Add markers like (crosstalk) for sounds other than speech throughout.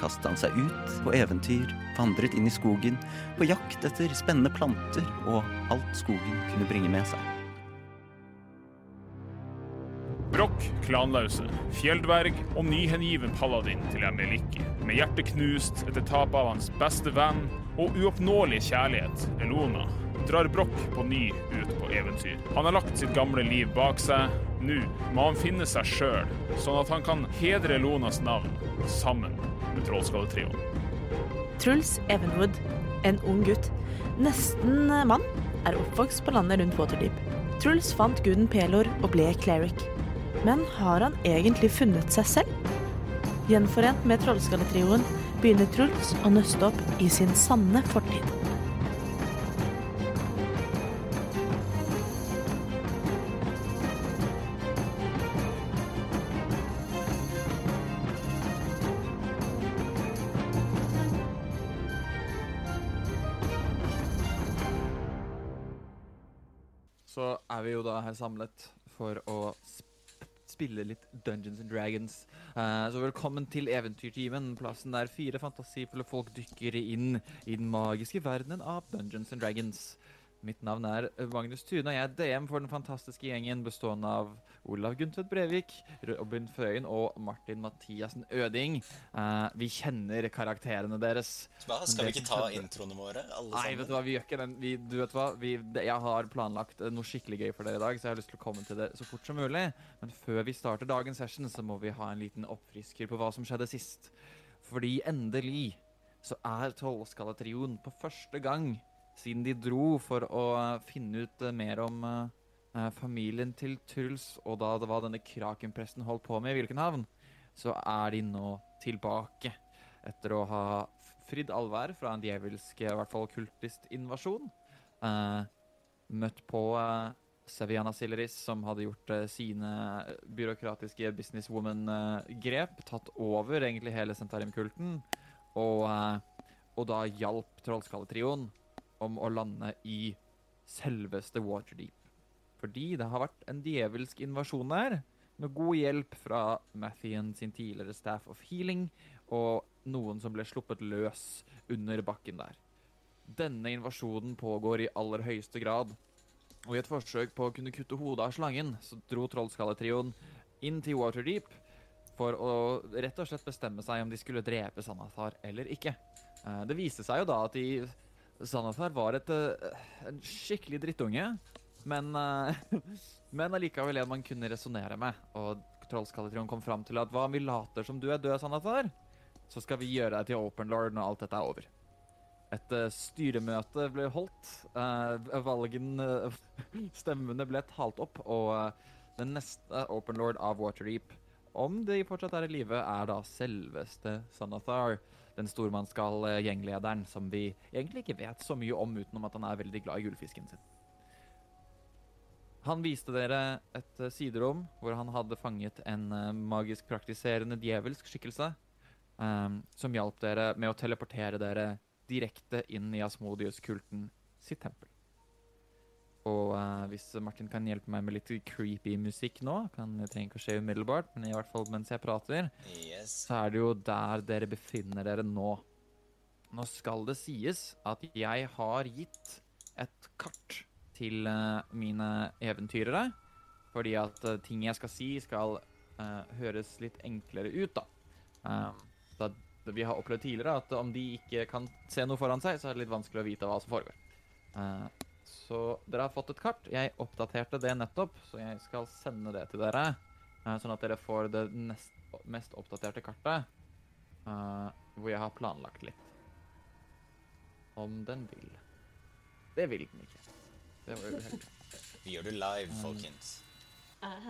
kastet han seg ut på eventyr, vandret inn i skogen, på jakt etter spennende planter og alt skogen kunne bringe med seg. Brokk, klanlause, fjelldverg og nyhengiven paladin til Emeliki. Med hjertet knust etter tapet av hans beste venn og uoppnåelige kjærlighet, Elona, drar Brokk på ny ut på eventyr. Han har lagt sitt gamle liv bak seg. Nå må han finne seg sjøl, sånn at han kan hedre Elonas navn sammen med Trollskalletrioen. Truls Evenwood, en ung gutt, nesten mann, er oppvokst på landet rundt Waterdeep. Truls fant guden Pelor og ble cleric. Men har han egentlig funnet seg selv? Gjenforent med Trollskalletrioen begynner Truls å nøste opp i sin sanne fortid. Er vi jo da her samlet for å sp spille litt Dungeons and Dragons. Uh, så velkommen til Eventyrtimen, plassen der fire fantasifulle folk dykker inn i den magiske verdenen av Dungeons and Dragons. Mitt navn er Magnus Tune, og jeg er DM for den fantastiske gjengen bestående av Olav Guntvedt Brevik, Robin Frøyen og Martin Mathiassen Øding. Uh, vi kjenner karakterene deres. Hva, skal vi ikke ta introene våre? Alle Nei, sammen? vet du hva, vi gjør ikke den. Vi, du vet hva, vi, jeg har planlagt eh, noe skikkelig gøy for dere i dag, så jeg har lyst til å komme til det så fort som mulig. Men før vi starter dagens session, så må vi ha en liten oppfrisker på hva som skjedde sist. Fordi endelig så er Tolvskalletrioen på første gang siden de dro for å eh, finne ut mer om familien til Truls, og da det var denne krakenpresten holdt på med i Vilkenhavn, så er de nå tilbake etter å ha fridd allvær fra en djevelsk, i hvert fall kultistinvasjon. Eh, møtt på eh, Seviana Silleris, som hadde gjort eh, sine byråkratiske businesswoman-grep, tatt over egentlig hele Sentarim-kulten, og, eh, og da hjalp Trollskalletrioen om å lande i selveste Waterdeep. Fordi det har vært en djevelsk invasjon der, med god hjelp fra Mathien sin tidligere staff of healing, og noen som ble sluppet løs under bakken der. Denne invasjonen pågår i aller høyeste grad, og i et forsøk på å kunne kutte hodet av slangen, så dro Trollskalletrioen inn til Waterdeep for å rett og slett bestemme seg om de skulle drepe Sanathar eller ikke. Eh, Det viste seg jo da at de, Sanathar var et, eh, en skikkelig drittunge, men, eh, (laughs) men allikevel en man kunne resonnere med. Og Trollskalletrioen kom fram til at hva om vi later som du er død, Sanathar? Så skal vi gjøre deg til Open Lord når alt dette er over. Et uh, styremøte ble holdt. Uh, valgen uh, (laughs) Stemmene ble talt opp, og den neste Open Lord av Waterdeep, om de fortsatt er i live, er da selveste Sanathar. Den stormannsgall-gjenglederen som vi egentlig ikke vet så mye om, utenom at han er veldig glad i gullfisken sin. Han viste dere et eh, siderom hvor han hadde fanget en eh, magisk praktiserende djevelsk skikkelse, Um, som hjalp dere med å teleportere dere direkte inn i Asmodius-kulten sitt tempel. Og uh, hvis Martin kan hjelpe meg med litt creepy musikk nå, kan det trenger ikke å skje umiddelbart, men i hvert fall mens jeg prater, Yes. så er det jo der dere befinner dere nå. Nå skal det sies at jeg har gitt et kart til eh, mine eventyrere, fordi at eh, ting jeg skal si, skal eh, høres litt enklere ut, da. Um, da. Vi har opplevd tidligere at om de ikke kan se noe foran seg, så er det litt vanskelig å vite hva som foregår. Så dere har fått et kart. Jeg oppdaterte det nettopp, så jeg skal sende det til dere. sånn at dere får det nest, mest oppdaterte kartet, hvor jeg har planlagt litt. Om den vil. Det vil den ikke. Det var uheldig. Vi gjør det live, folkens. Uh,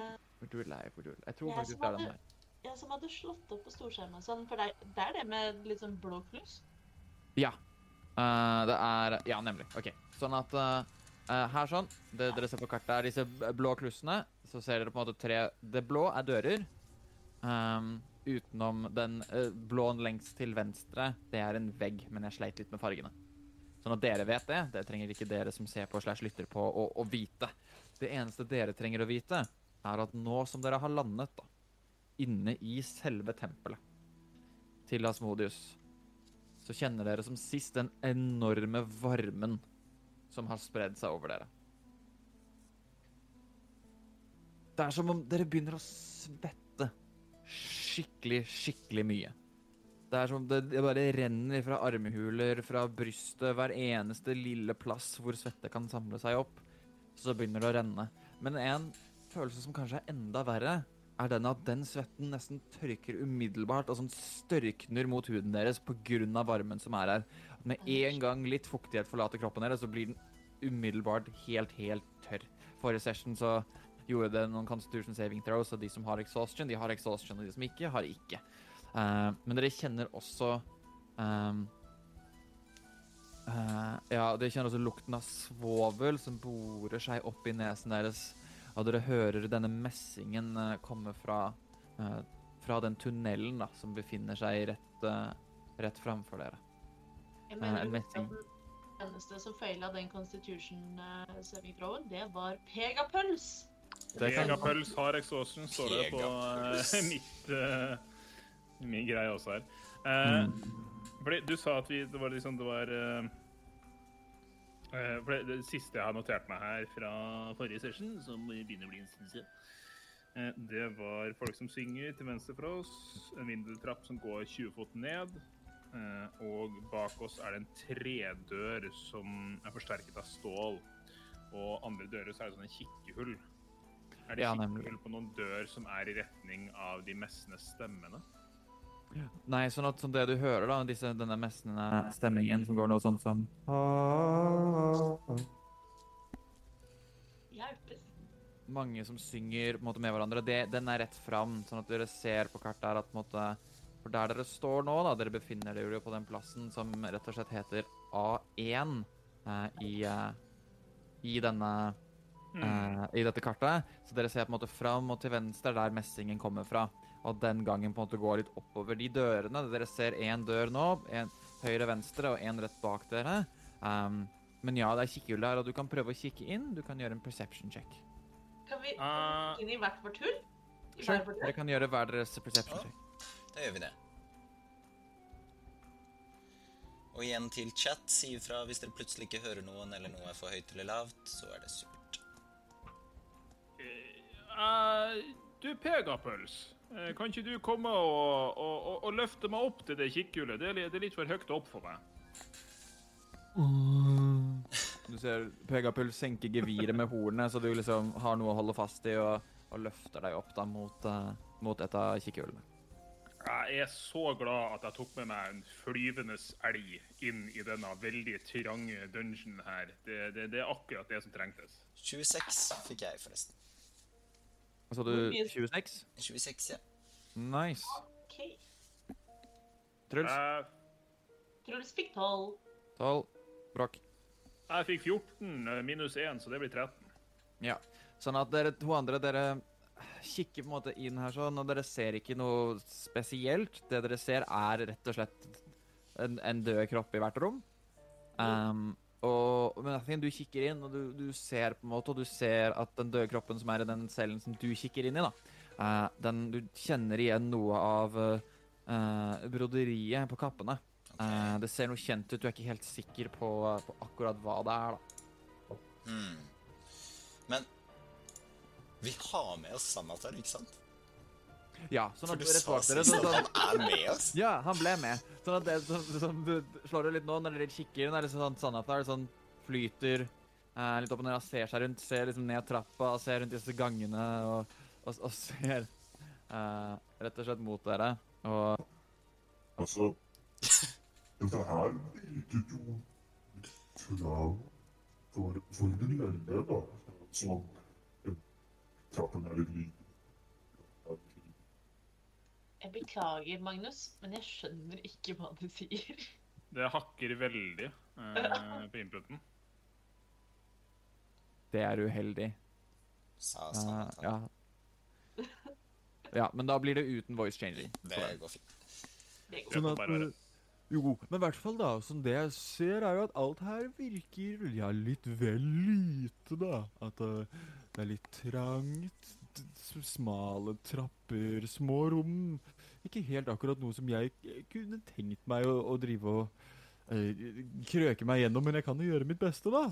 du er live, er Jeg tror Jeg faktisk det er den der. ja, som hadde slått opp på storskjermen sånn, for det er, det er det med litt sånn blå kluss? Ja. Uh, det er Ja, nemlig. OK. Sånn at eh, eh, her sånn Det dere ser på kartet, er disse blå klussene. Så ser dere på en måte tre Det blå er dører. Um, utenom den uh, blåen lengst til venstre, det er en vegg, men jeg sleit litt med fargene. Sånn at dere vet det. Det trenger ikke dere som ser på slash lytter på, å, vite. Det eneste dere trenger å vite, er at nå som dere har landet da, inne i selve tempelet til Asmodius, så kjenner dere som sist den enorme varmen som har spredd seg over dere. Det er som om dere begynner å svette skikkelig, skikkelig mye. Det er som om det, det bare renner fra armhuler, fra brystet, hver eneste lille plass hvor svette kan samle seg opp. Så begynner det å renne. Men en følelse som kanskje er enda verre, er den at den svetten nesten tørker umiddelbart og sånn størkner mot huden deres pga. varmen som er her. Med en gang litt fuktighet forlater kroppen deres, så blir den umiddelbart helt, helt tørr. Forrige session så gjorde det noen constitution saving throws, og de som har exhaustion, de har exhaustion, og de som ikke, har ikke. Eh, men dere kjenner også um, uh, Ja, dere kjenner også lukten av svovel som borer seg opp i nesen deres. Og dere hører denne messingen eh, komme fra, uh, fra den tunnelen da, som befinner seg rett, uh, rett framfor dere. Jeg mener messing. den eneste som feila den constitution uh, saving throwen, det var Pegapøls. Pegapøls har exhaustion, står det på (laughs) mitt min greie også her. Uh, Mm. fordi du sa at vi, det var liksom det var eh, eh, for det, det siste jeg har notert meg her fra forrige session, som begynner å bli en stund siden, eh, det var folk som synger til venstre for oss, en vindeltrapp som går 20 fot ned, eh, og bak oss er det en tredør som er forsterket av stål, og andre dører så er det sånne en kikkehull. Er det Ja, kikkehull på noen dør som er i retning av de messende stemmene? Nei, sånn at sånn det du hører, da, disse, denne messende stemmingen som går noe sånn som Hjelpes. Mange som synger på en måte, med hverandre, det, den er rett fram, sånn at dere ser på kartet her at på en måte, For der dere står nå, da, dere befinner dere jo på den plassen som rett og slett heter A1 eh, i, eh, i denne eh, i dette kartet. Så dere ser på en måte fram og til venstre der messingen kommer fra. Og den gangen på en måte går litt oppover de dørene. Dere ser én dør nå, en høyre-venstre og en rett bak dere. Um, men ja, det er kikkehull der, og du kan prøve å kikke inn. Du kan gjøre en perception check. Kan vi kikke inn i hvert vårt hull? Sure. Dere kan gjøre hver deres perception Ja. check. Da gjør vi det. Og igjen til chat, si ifra hvis dere plutselig ikke hører noen eller noe er for høyt eller lavt, så er det supert. Uh, du, Pegapøls, eh, kan ikke du komme og, og, og, og løfte meg opp til det kikkehullet? Det, er det er litt for høyt opp for meg. Du ser Pegapul senker geviret med hornet, så du liksom har noe å holde fast i, og, og løfter deg opp da mot, uh, mot et av kikkhjulene. Jeg er så glad at jeg tok med meg en flyvende elg inn i denne veldig trange dungeonen her. Det, det, det er akkurat det som trengtes. 26 fikk jeg, forresten. Så du 26? 26, ja. Nice. Ok. Truls? Jeg, Truls fikk tolv. 12. Brakk. jeg fikk 14 eh, minus 1, så det blir 13. Ja. Sånn at dere to andre, dere kikker på en måte inn her sånn, og dere ser ikke noe spesielt. Det dere ser er rett og slett en, en død kropp i hvert rom. Um, og, men jeg du kikker inn, og du, du ser på en måte, og du ser at den døde kroppen som er i den cellen som du kikker inn i, da, eh, den, du kjenner igjen noe av uh, broderiet på kappene. Eh, det ser noe kjent ut, du er ikke helt sikker på, på akkurat hva det er, da. Hmm. Men vi har med oss Sanatar, ikke sant? Ja, sånn For du rett sa bak dere sist sånn, at han er med oss. Ja, han ble med. Sånn at det som, sånn, du slår det litt nå, når dere kikker inn, er det sånn Sanatar sånn flyter eh, litt opp og ned, og ser seg rundt, ser liksom ned trappa, og ser rundt disse gangene, og, og, og ser eh, rett og slett mot dere. Og Altså, dette her virket jo fra... Hvor for, for den lille, da. Sånn, trappen er litt liten. Jeg beklager, Magnus, men jeg skjønner ikke hva du sier. Det hakker veldig eh, på inputen. Det er uheldig. Sa Eh, Uh, ja. ja, men da blir det uten voice changing. Det går fint. Det går. Sånn at. Jo, men i hvert fall da, som det jeg ser er jo at alt her virker ja, litt vel lite da. At uh, det er litt trangt, smale trapper, små rom. Ikke helt akkurat noe som jeg kunne tenkt meg å, å drive og uh, krøke meg gjennom, men jeg kan jo gjøre mitt beste da.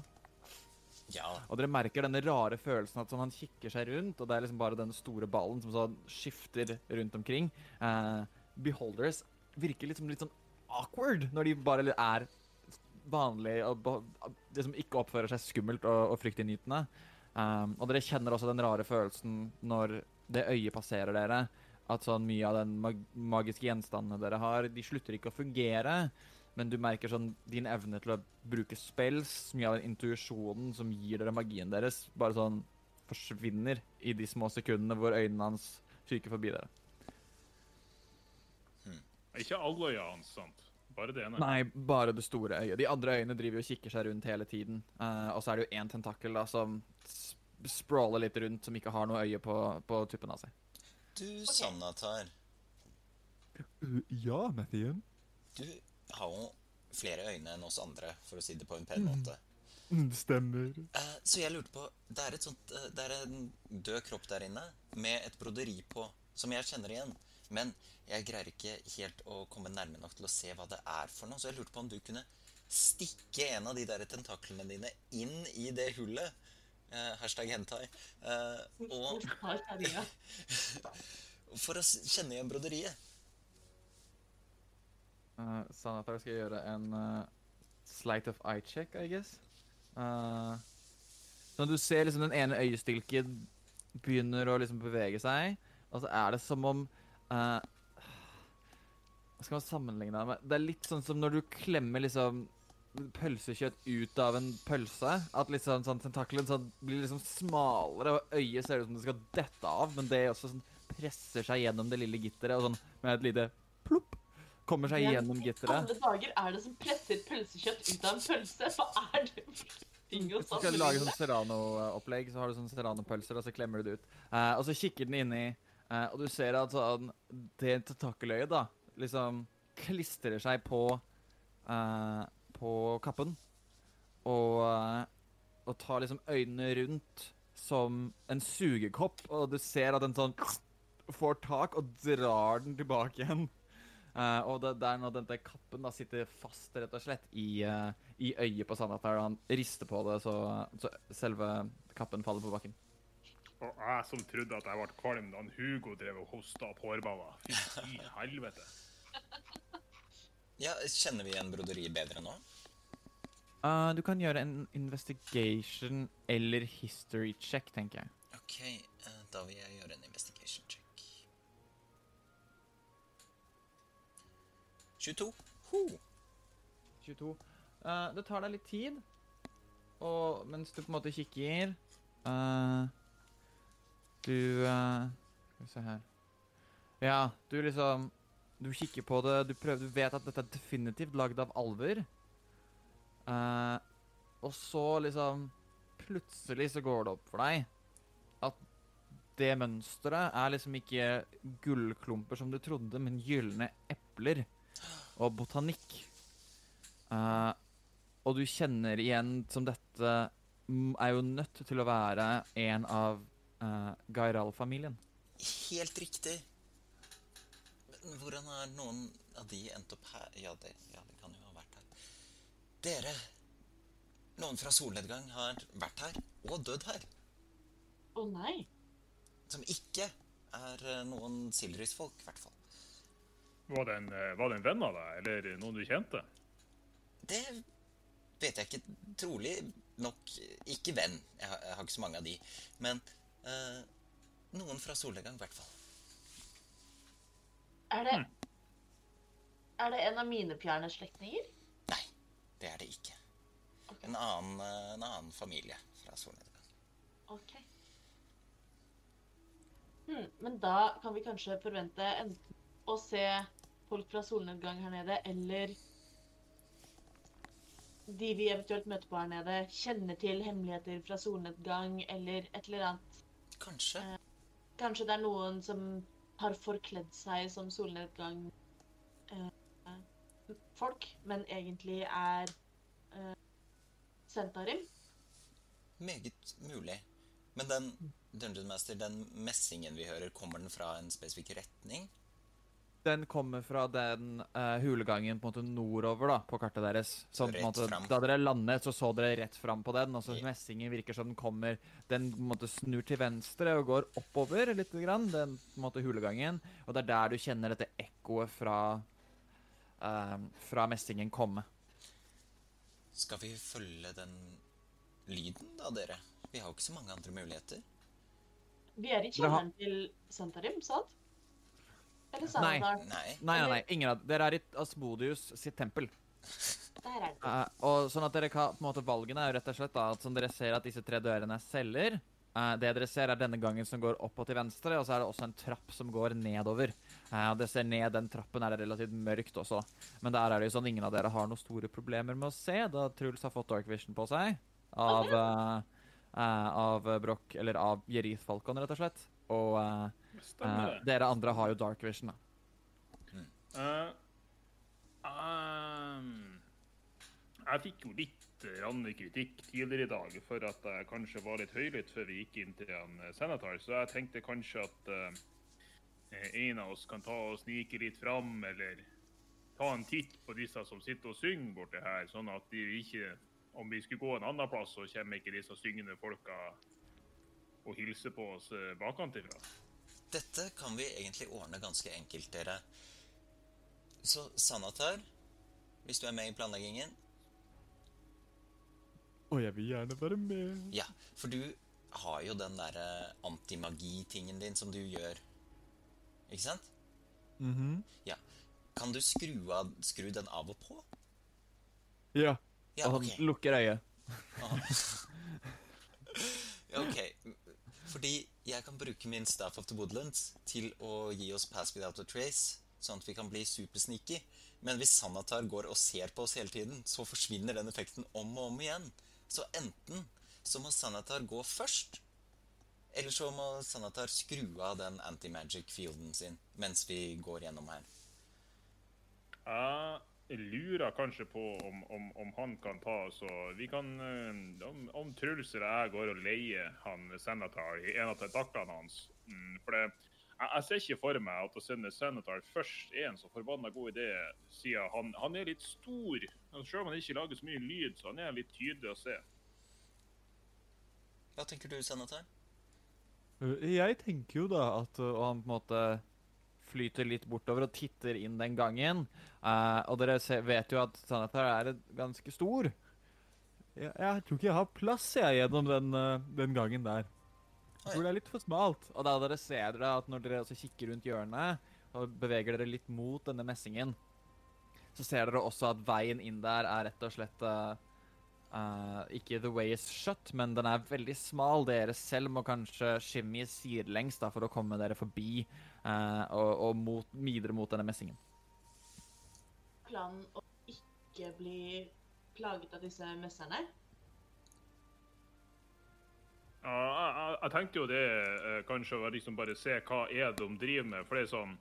Ja, Og dere merker denne rare følelsen at sånn, han kikker seg rundt, og det er liksom bare den store ballen som sånn skifter rundt omkring. Uh, beholders virker liksom litt sånn awkward når de bare er vanlige og det liksom ikke oppfører seg skummelt og, og fryktinngytende. Um, og dere kjenner også den rare følelsen når det øyet passerer dere. At sånn mye av den mag magiske gjenstandene dere har, de slutter ikke å fungere. Men du merker sånn din evne til å bruke spells, mye av den intuisjonen som gir dere magien deres, bare sånn forsvinner i de små sekundene hvor øynene hans fyker forbi dere. Ikke alle øya hans, sant? Bare det ene. Nei, bare det store øyet. De andre øyene driver og kikker seg rundt hele tiden. Uh, og så er det jo én tentakkel da som sprawler litt rundt, som ikke har noe øye på, på tuppen av seg. Du Sanatar, ja, Mathien. du har jo flere øyne enn oss andre, for å si det på en pen måte. Det stemmer. Eh, så jeg lurte på Det er, et sånt, eh, det er en død kropp der inne med et broderi på, som jeg kjenner igjen. Men jeg greier ikke helt å komme nærme nok til å se hva det er for noe. Så jeg lurte på om du kunne stikke en av de der tentaklene dine inn i det hullet. Eh, hashtag hentai. Eh, og (laughs) for å kjenne igjen broderiet. Uh, Sanatar skal gjøre en uh, slight of eye check, I guess. Uh, så du ser liksom den ene øyestilken begynner å liksom bevege seg, og så er det som om uh, Hva skal man sammenligne det med? Det er litt sånn som når du klemmer liksom pølsekjøtt ut av en pølse. At liksom sånn tentakelen sånn blir liksom smalere, og øyet ser ut som det skal dette av, men det også sånn presser seg gjennom det lille gitteret, og sånn med et lite plopp kommer seg gjennom gitteret. Alle dager er det som presser pølsekjøtt ut av en pølse? Hva er det for ting å skal lage sånn Serrano-opplegg, så har du sånn Serrano-pølser, og så klemmer du det ut. Uh, og så kikker den inni, uh, og du ser at sånn, det tentakeløyet da, liksom klistrer seg på, eh, på kappen. Og, eh, og tar liksom øynene rundt som en sugekopp, og du ser at den sånn får tak og drar den tilbake igjen. Uh, og det, det er når denne kappen da sitter fast rett og slett i, uh, i øyet på Sandatar. og han rister på det, så, så selve kappen faller på bakken. Og jeg som trodde at jeg ble kvalm da Hugo drev og hosta opp hårballer. Fy i helvete. Ja, Kjenner vi igjen broderiet bedre nå? Eh, du kan gjøre en investigation eller history check, tenker jeg. Ok, uh, da vil jeg gjøre en investigation check. 22. Ho. 22. Uh, det tar deg litt tid, og mens du på en måte kikker uh, Du uh, Skal vi se her Ja, du liksom Du kikker på det, du prøver Du vet at dette er definitivt lagd av alver. Eh, og så liksom Plutselig så går det opp for deg at det mønsteret er liksom ikke gullklumper som du trodde, men gylne epler og botanikk. Uh, og du kjenner igjen som dette er jo nødt til å være en av uh, Gairal-familien. Helt riktig. Men hvordan har noen av de endt opp her? Ja det, ja, det kan jo ha vært her. Dere! Noen fra solnedgang har vært her, og dødd her. Å nei. Som ikke er eh, noen Silrys-folk, i hvert fall. Var det, en, eh, var det en venn av deg, eller noen du kjente? Det vet jeg ikke. Trolig nok ikke venn. Jeg har, jeg har ikke så mange av de. Men eh, noen fra solnedgang, i hvert fall. Er det Er det en av mine fjerne slektninger? Det er det ikke. Okay. En annen, eh, en annen familie fra solnedgang. Ok. Hmm, men da kan vi kanskje forvente enten å se folk fra solnedgang her nede, eller de vi eventuelt møter på her nede, kjenner til hemmeligheter fra solnedgang, eller et eller annet. Kanskje. Kanskje det er noen som har forkledd seg som solnedgang eh, folk, men egentlig er uh, Sentarim. Meget mulig. Men den Dungeon Master, den messingen vi hører, kommer den fra en spesifikk retning? Den kommer fra den uh, hulegangen på en måte nordover da, på kartet deres. Så på en måte, da dere landet, så så dere rett fram på den. Og så Ja. messingen virker som den kommer Den på en måte snur til venstre og går oppover litt, grann, den på en måte hulegangen. Og det er der du kjenner dette ekkoet fra eh, fra messingen komme. Skal vi følge den lyden, da, dere? Vi har jo ikke så mange andre muligheter. Vi er i kjelleren til Sentarim, sant? Eller Nei. Nei. Nei, nei, nei, ingen av Dere er i Asmodius sitt tempel. Der er det. Uh, og sånn at dere kan, på en måte Valgene er jo rett og slett da, at som dere ser at disse tre dørene er celler. Uh, det dere ser, er denne gangen som går opp og til venstre, og så er det også en trapp som går nedover. Eh, det ser ned den trappen er det relativt mørkt også. Men der er det jo sånn ingen av dere har noen store problemer med å se, da Truls har fått Dark Vision på seg. Av, uh, uh, av Broch, eller av Jerith Falcon, rett og slett. Og dere andre har jo Dark Vision, da. Ehm, jeg fikk jo litt kritikk tidligere i dag for at jeg kanskje var litt høylytt før vi gikk inn til en senator, så jeg tenkte kanskje at en av oss kan ta og snike litt fram, eller ta en titt på disse som sitter og synger borte her, sånn at de ikke Om vi skulle gå en annen plass, så kommer ikke disse syngende folka og hilser på oss eh, bakenfra. Dette kan vi egentlig ordne ganske enkelt, dere. Så Sanatar, hvis du er med i planleggingen Å, jeg vil gjerne være med. Ja, for du har jo den derre antimagi-tingen din som du gjør. Ikke sant? Mhm. Ja. Kan du skru, av, skru den av og på? Ja. Ja, og han okay. lukker øyet. (laughs) Ja, ok. Fordi jeg kan bruke min Staff of the Woodlands til å gi oss Pass Without a Trace, sånn at vi kan bli supersneaky. Men hvis Sanatar går og ser på oss hele tiden, så forsvinner den effekten om og om igjen. Så enten så må Sanatar gå først, eller så må Sanatar skru av den anti-magic-fielden sin mens vi går gjennom her. Jeg lurer kanskje på om, om, om han kan ta så Vi kan eh, Om, om Truls eller jeg går og leier han Sanatar i en av tentaklene hans mm, For det, jeg, jeg ser ikke for meg at å sende Sanatar først er en så forbanna god idé, siden han, han er litt stor. Selv om han ikke lager så mye lyd, så han er litt tydelig å se. Hva tenker du, Sanatar? Jeg tenker jo da at Og han på en måte flyter litt bortover og titter inn den gangen. Uh, og dere ser, vet jo at Sanatar er ganske stor. Jeg, jeg tror ikke jeg har plass jeg gjennom den, uh, den gangen der. Jeg tror det er litt for smalt. Og da dere ser dere at når dere kikker rundt hjørnet og beveger dere litt mot denne messingen, så ser dere også at veien inn der er rett og slett uh, uh, ikke the way is shut, men den er veldig smal. Dere selv må kanskje shimmy sidelengs da, for å komme dere forbi uh, og, og mot, videre mot denne messingen. Planen å ikke bli plaget av disse messerne? Ja, jeg, jeg, tenkte jo det eh, kanskje å liksom bare se hva er de driver med. For det er sånn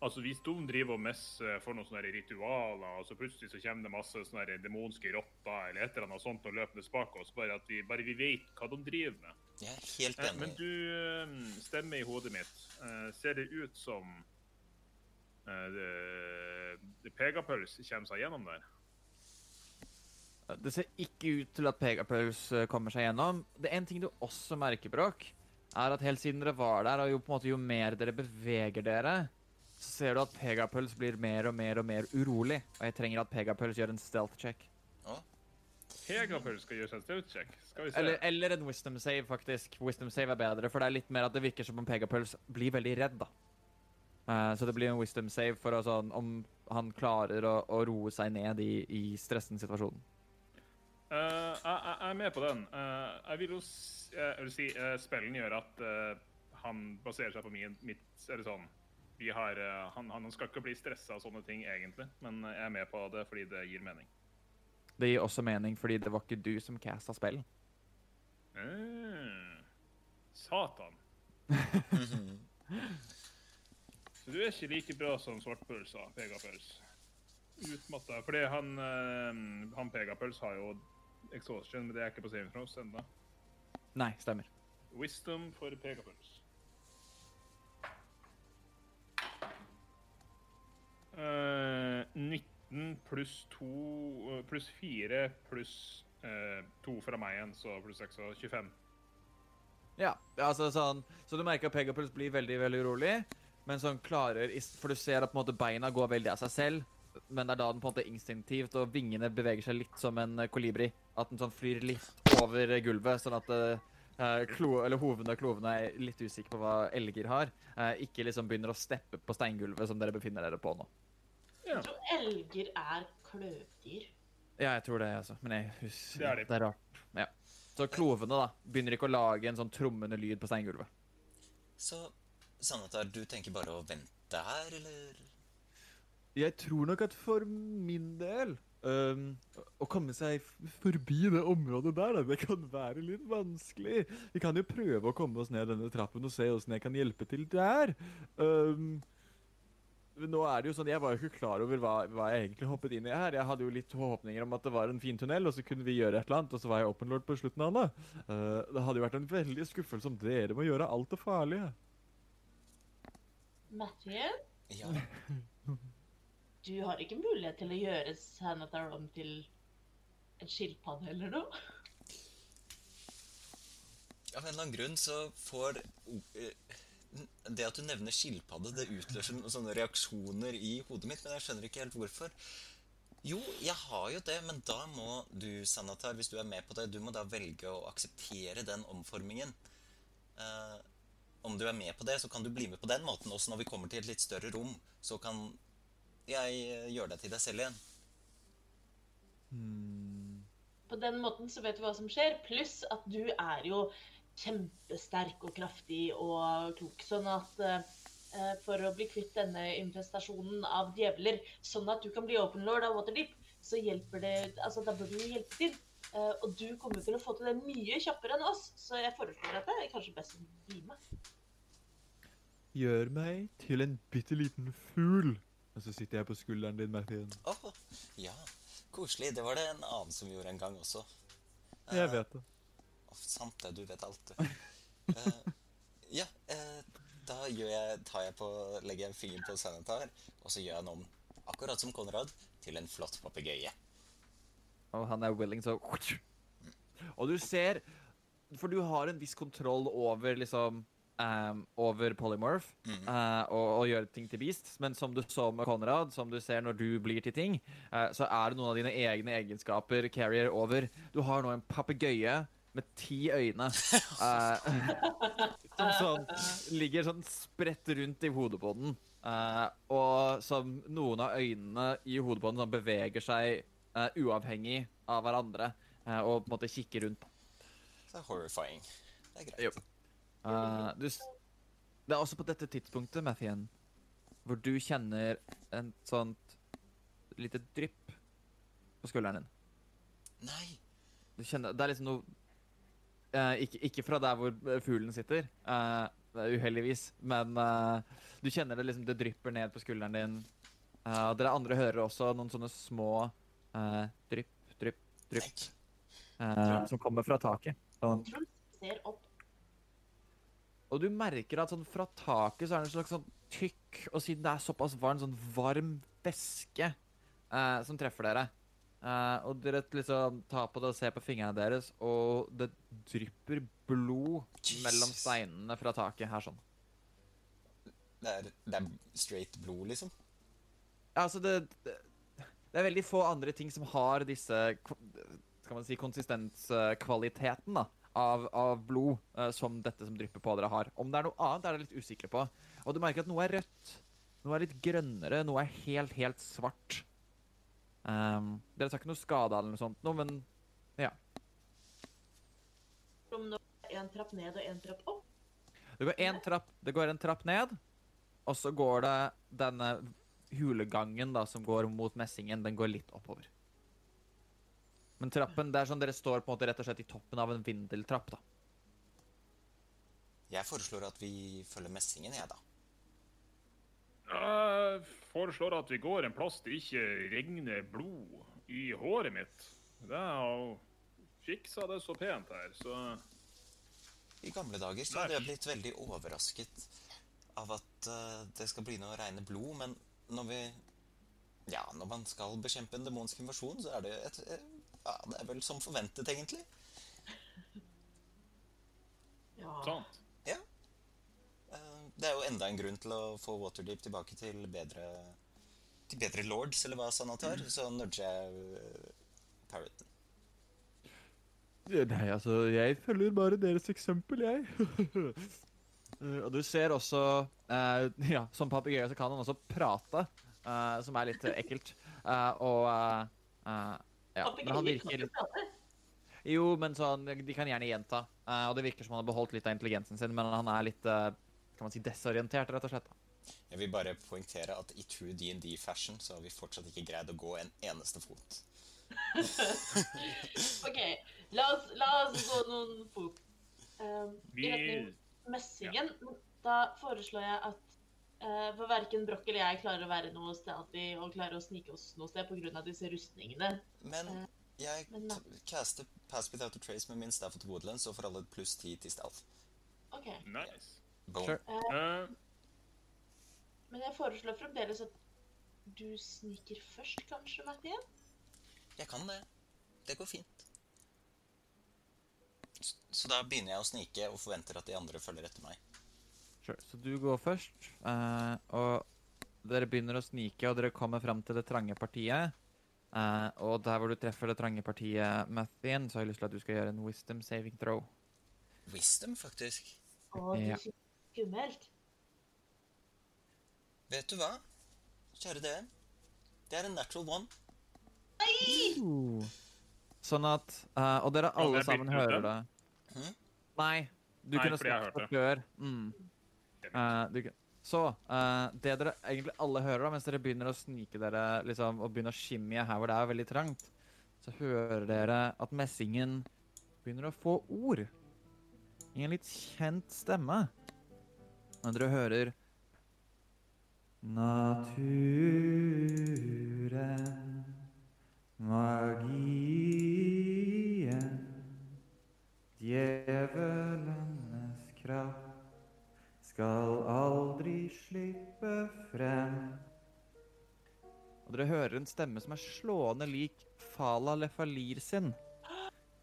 Altså Hvis de driver og messer for noen sånne ritualer, og så plutselig så kommer det masse sånne demonske rotter eller et eller annet sånt og løpende bak oss, bare at vi, bare vi vet hva de driver med. Jeg er helt Eh, enig. Men du eh, stemmer i hodet mitt. Eh, ser det ut som eh, Pegapøls kommer seg gjennom der? Det ser ikke ut til at Pegapuls uh, kommer seg gjennom. Det er en ting du også merker, Bråk, er at helt siden dere var der, og jo, på en måte, jo mer dere beveger dere, så ser du at Pegapuls blir mer og mer og mer urolig. Og jeg trenger at Pegapuls gjør en stealth check. Pegapuls skal gjøre seg en stealth check. Skal vi se. Eller, eller en wisdom save, faktisk. Wisdom save er bedre, for det er litt mer at det virker som om Pegapuls blir veldig redd, da. Uh, så det blir en wisdom save for å sånn Om han klarer å, å roe seg ned i, i stressende situasjonen. Uh, jeg, jeg er med på den. Uh, jeg vil jo si uh, spillen gjør at han baserer seg på min, mitt Eller sånn har, eh, han, han skal ikke bli stressa av sånne ting, egentlig, men jeg er med på det fordi det gir mening. Det gir også mening fordi det var ikke du som casta spill. Mm. Satan. Så (laughs) du er ikke like bra som Svartpøls sa, Pegapøls. Utmatta. Fordi han, eh, han Pegapøls har jo exhaustion, men det er ikke på saving throws ennå. Nei, stemmer. Wisdom for Pegapøls. Eh, 19 pluss 2 eh, pluss 4 pluss 2 fra meg igjen, så pluss 6 og 25. Ja, altså sånn Så du merker at Pegapuls blir veldig, veldig urolig, men sånn klarer For du ser at på en måte beina går veldig av seg selv, men det er da den på en måte instinktivt, og vingene beveger seg litt som en eh, kolibri. At den sånn flyr litt over eh, gulvet, sånn at uh, klo, eller hovene og klovene er litt usikre på hva elger har. Eh, ikke liksom begynner å steppe på steingulvet som dere befinner dere på nå. Jeg tror elger er kløvdyr. Ja, jeg tror det, altså. Men jeg husker Det er de. Det er rart. Ja. Så klovene da, begynner ikke å lage en sånn trommende lyd på steingulvet. Så Sanatar, du tenker bare å vente her, eller? Jeg tror nok at for min del um, Å komme seg forbi det området der, da, det kan være litt vanskelig. Vi kan jo prøve å komme oss ned denne trappen og se åssen jeg kan hjelpe til der. Øhm, nå er det jo sånn, Jeg var jo ikke klar over hva, hva jeg egentlig hoppet inn i her. Jeg hadde jo litt håpninger om at det var en fin tunnel, og så kunne vi gjøre et eller annet, og så var jeg open lord på slutten av det. Uh, det hadde jo vært en veldig skuffelse om dere må gjøre alt det farlige. Matthew, Ja. (laughs) du har ikke mulighet til å gjøre Sanatar om til en skilpadde eller noe? Av en eller annen grunn så får eh, Det at du nevner skilpadde, det utløser sånne reaksjoner i hodet mitt, men jeg skjønner ikke helt hvorfor. Jo, jeg har jo det, men da må du, Sanatar, hvis du er med på det, du må da velge å akseptere den omformingen. Eh, om du er med på det, så kan du bli med på den måten. Også når vi kommer til et litt større rom, så kan jeg eh, gjøre deg til deg selv igjen. På den måten så vet du hva som skjer, pluss at du er jo kjempesterk og kraftig og klok, sånn at eh, for å bli kvitt denne infestasjonen av djevler, sånn at du kan bli open lord av Waterdeep, så hjelper det Altså, da bør du hjelpe til. Eh, og du kommer til å få til det mye kjappere enn oss, så jeg foreslår at det er kanskje best å bli med. Gjør meg til en bitte liten fugl. Og så sitter jeg på skulderen din, Martin. Oh, ja, koselig. Det var det en annen som gjorde en gang også. Jeg Eh, vet det. Å, sant det, du vet alt, du. Uh, ja, uh, da jeg, tar jeg på, legger jeg en finger på Sanatar, og så gjør jeg han om, akkurat som Konrad, til en flott papegøye. Og han er willing til å Og du ser For du har en viss kontroll over liksom um, Over polymorph Mhm. uh, og, og gjøre ting til beast. Men som du så med Konrad, som du ser når du blir til ting, uh, så er det noen av dine egne egenskaper carrier over. Du har nå en papegøye med ti øyne. Uh, (laughs) som sånn, ligger sånn spredt rundt i hodet på den. Uh, og som noen av øynene i hodet på den sånn beveger seg uh, uavhengig av hverandre. og på en måte kikker rundt. Det er horrifying. Det er greit. Eh, du, det er også på dette tidspunktet, Mathien, hvor du kjenner en sånt lite drypp på skulderen din. Nei, Du kjenner, det er liksom noe eh, ikke, ikke fra der hvor eh, fuglen sitter, uh, uheldigvis, men uh, du kjenner det liksom Det drypper ned på skulderen din. Uh, dere andre hører også noen sånne små eh, drypp, drypp, drypp eh, som kommer fra taket. Sånn. Og du merker at sånn fra taket så er det en slags sånn tykk, og siden det er såpass varm, sånn varm væske eh, som treffer dere. Eh, og dere liksom tar på det og ser på fingrene deres, og det drypper blod Jesus. mellom steinene fra taket her sånn. det er, det er straight blod, liksom. Ja, altså det, det Det er veldig få andre ting som har disse Skal man si konsistenskvaliteten da av, av blod uh, som dette som drypper på dere har. Om det er noe annet, er dere litt usikre på. Og du merker at noe er rødt. Noe er litt grønnere. Noe er helt, helt svart. Ehm, dere tar ikke noe skade eller noe sånt, nå, men Om nå en trapp ned og en trapp opp. det går en trapp, det går en trapp ned, og så går det denne hulegangen da, som går mot messingen, den går litt oppover. Men trappen, det er sånn dere står på en måte rett og slett i toppen av en vindeltrapp, da. Jeg foreslår at vi følger messingen, jeg, da. Jeg foreslår at vi går en plass det ikke regner blod i håret mitt. Det har jo fiksa det så pent her, så I gamle dager så hadde jeg blitt veldig overrasket av at eh, det skal bli noe regne blod, men når vi Ja, når man skal bekjempe en demonsk invasjon, så er det et eh, Ja, det er vel som forventet, egentlig. Ja. sant. Det er jo enda en grunn til å få Waterdeep tilbake til bedre Til bedre lords, eller hva Sanatar. Så nudger jeg eh, Parroten. Nei, altså, jeg følger bare deres eksempel, jeg. (laughs) Eh, og du ser også uh, Ja, som papegøye så kan han også prate, uh, som er litt eh, ekkelt. Uh, og Ja, men han virker litt Jo, men sånn De kan gjerne gjenta. eh, og det virker som han har beholdt litt av intelligensen sin, men han er litt kan man si, desorientert, rett og slett. Jeg vil bare poengtere at i true D&D-fashion så har vi fortsatt ikke greid å gå en eneste fot. (laughs) OK, la oss, la oss gå noen fot. Um, I retning messingen. Da foreslår jeg at uh, for verken Broch eller jeg klarer å være noe stealthy og klarer å snike oss noe sted pga. disse rustningene. Men Eh, jeg men caster Pass Without a Trace med min Staff of Woodlands og får alle et pluss 10 til stealth. OK. Nice. Boom. Sure. Uh, Men jeg foreslår fremdeles at du sniker først, kanskje, Mathien? Jeg kan det. Det går fint. Så, Så da begynner jeg å snike og forventer at de andre følger etter meg. Sure. Så du går først, uh, og dere begynner å snike, og dere kommer fram til det trange partiet. Uh, og der hvor du treffer det trange partiet, Mathien, så har jeg lyst til at du skal gjøre en wisdom saving throw. Wisdom, faktisk. Å, Ja. er skummelt. Vet du hva? Kjære dere. Det er en natural one. Sånn at uh, Og dere alle sammen hører det. Hm? Nei. Du Nei, kunne snakket før. Mm. Uh, du, så eh, det dere egentlig alle hører, da, mens dere begynner å snike dere liksom, og begynner å skimje her hvor det er veldig trangt, så hører dere at messingen begynner å få ord. I en litt kjent stemme. Og dere hører Naturen, magien, djevelenes kraft skal aldri slippe frem. Og dere hører en stemme som er slående lik Fala Lefalir sin.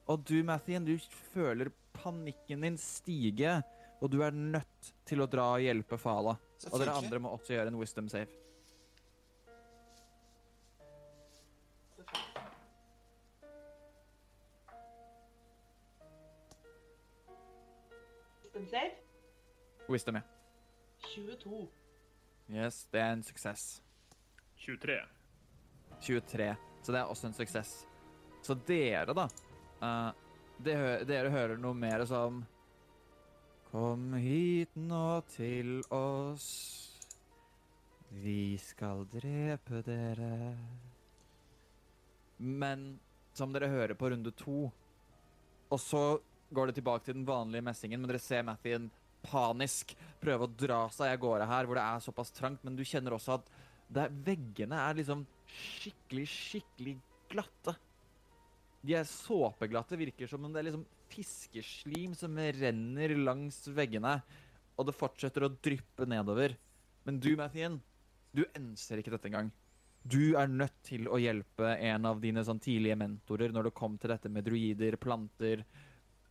Og du, Mathien, du føler panikken din stige, og du er nødt til å dra og hjelpe Fala. Og dere andre må også gjøre en wisdom save. Wisdom save. Wisdom, ja. 22. Yes, det er en suksess. 23. 23. Så det er også en suksess. Så dere, da uh, dere, Dere hører noe mer som Kom hit nå til oss. Vi skal drepe dere. Men som dere hører på runde to Og så går det tilbake til den vanlige messingen, men dere ser Mathien panisk prøve å dra seg av gårde her, hvor det er såpass trangt, men du kjenner også at det er, veggene er liksom skikkelig, skikkelig glatte. De er såpeglatte, virker som om det er liksom fiskeslim som renner langs veggene, og det fortsetter å dryppe nedover. Men du, Mathien, du enser ikke dette engang. Du er nødt til å hjelpe en av dine sånn tidlige mentorer når det kom til dette med druider, planter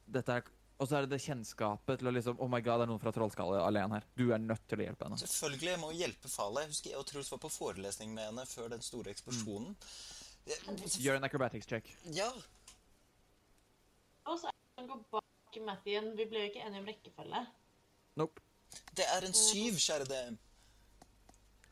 dette er, Og så er det det kjennskapet til å liksom Oh my god, det er noen fra Trollskallet alene her. Du er nødt til å hjelpe henne. Selvfølgelig, jeg må hjelpe Fale. Jeg husker jeg og Truls var på forelesning med henne før den store eksplosjonen. Mm. Gjør en acrobatics check. Ja, Og så er han går bak Mathien. Vi ble jo ikke enige om rekkefølge. Nope. det er en syv, kjære DM.